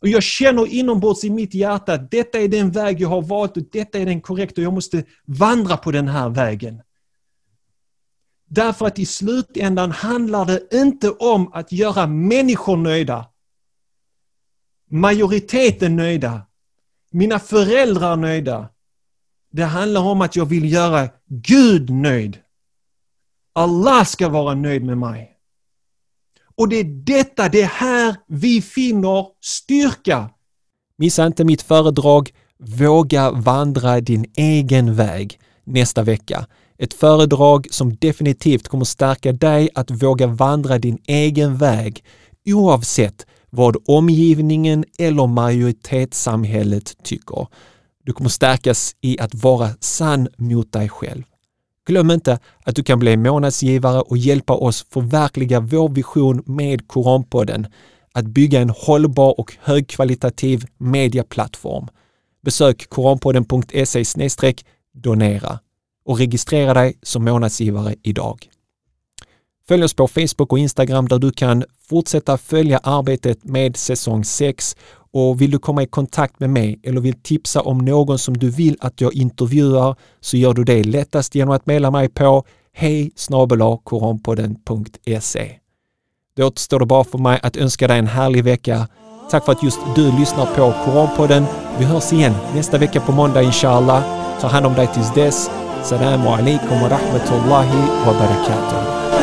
Och jag känner inombords i mitt hjärta att detta är den väg jag har valt och detta är den korrekta och jag måste vandra på den här vägen. Därför att i slutändan handlar det inte om att göra människor nöjda. Majoriteten nöjda. Mina föräldrar nöjda. Det handlar om att jag vill göra Gud nöjd. Allah ska vara nöjd med mig. Och det är detta, det är här vi finner styrka. Missa inte mitt föredrag Våga vandra din egen väg nästa vecka. Ett föredrag som definitivt kommer stärka dig att våga vandra din egen väg oavsett vad omgivningen eller majoritetssamhället tycker. Du kommer stärkas i att vara sann mot dig själv. Glöm inte att du kan bli månadsgivare och hjälpa oss förverkliga vår vision med Koranpodden, att bygga en hållbar och högkvalitativ mediaplattform. Besök koranpodden.se donera och registrera dig som månadsgivare idag. Följ oss på Facebook och Instagram där du kan fortsätta följa arbetet med säsong 6 och vill du komma i kontakt med mig eller vill tipsa om någon som du vill att jag intervjuar så gör du det lättast genom att mejla mig på hej Då återstår det bara för mig att önska dig en härlig vecka. Tack för att just du lyssnar på Koranpodden. Vi hörs igen nästa vecka på måndag inshallah. Ta hand om dig tills dess. Salam alaikum wa rahmatullahi wa barakatuh.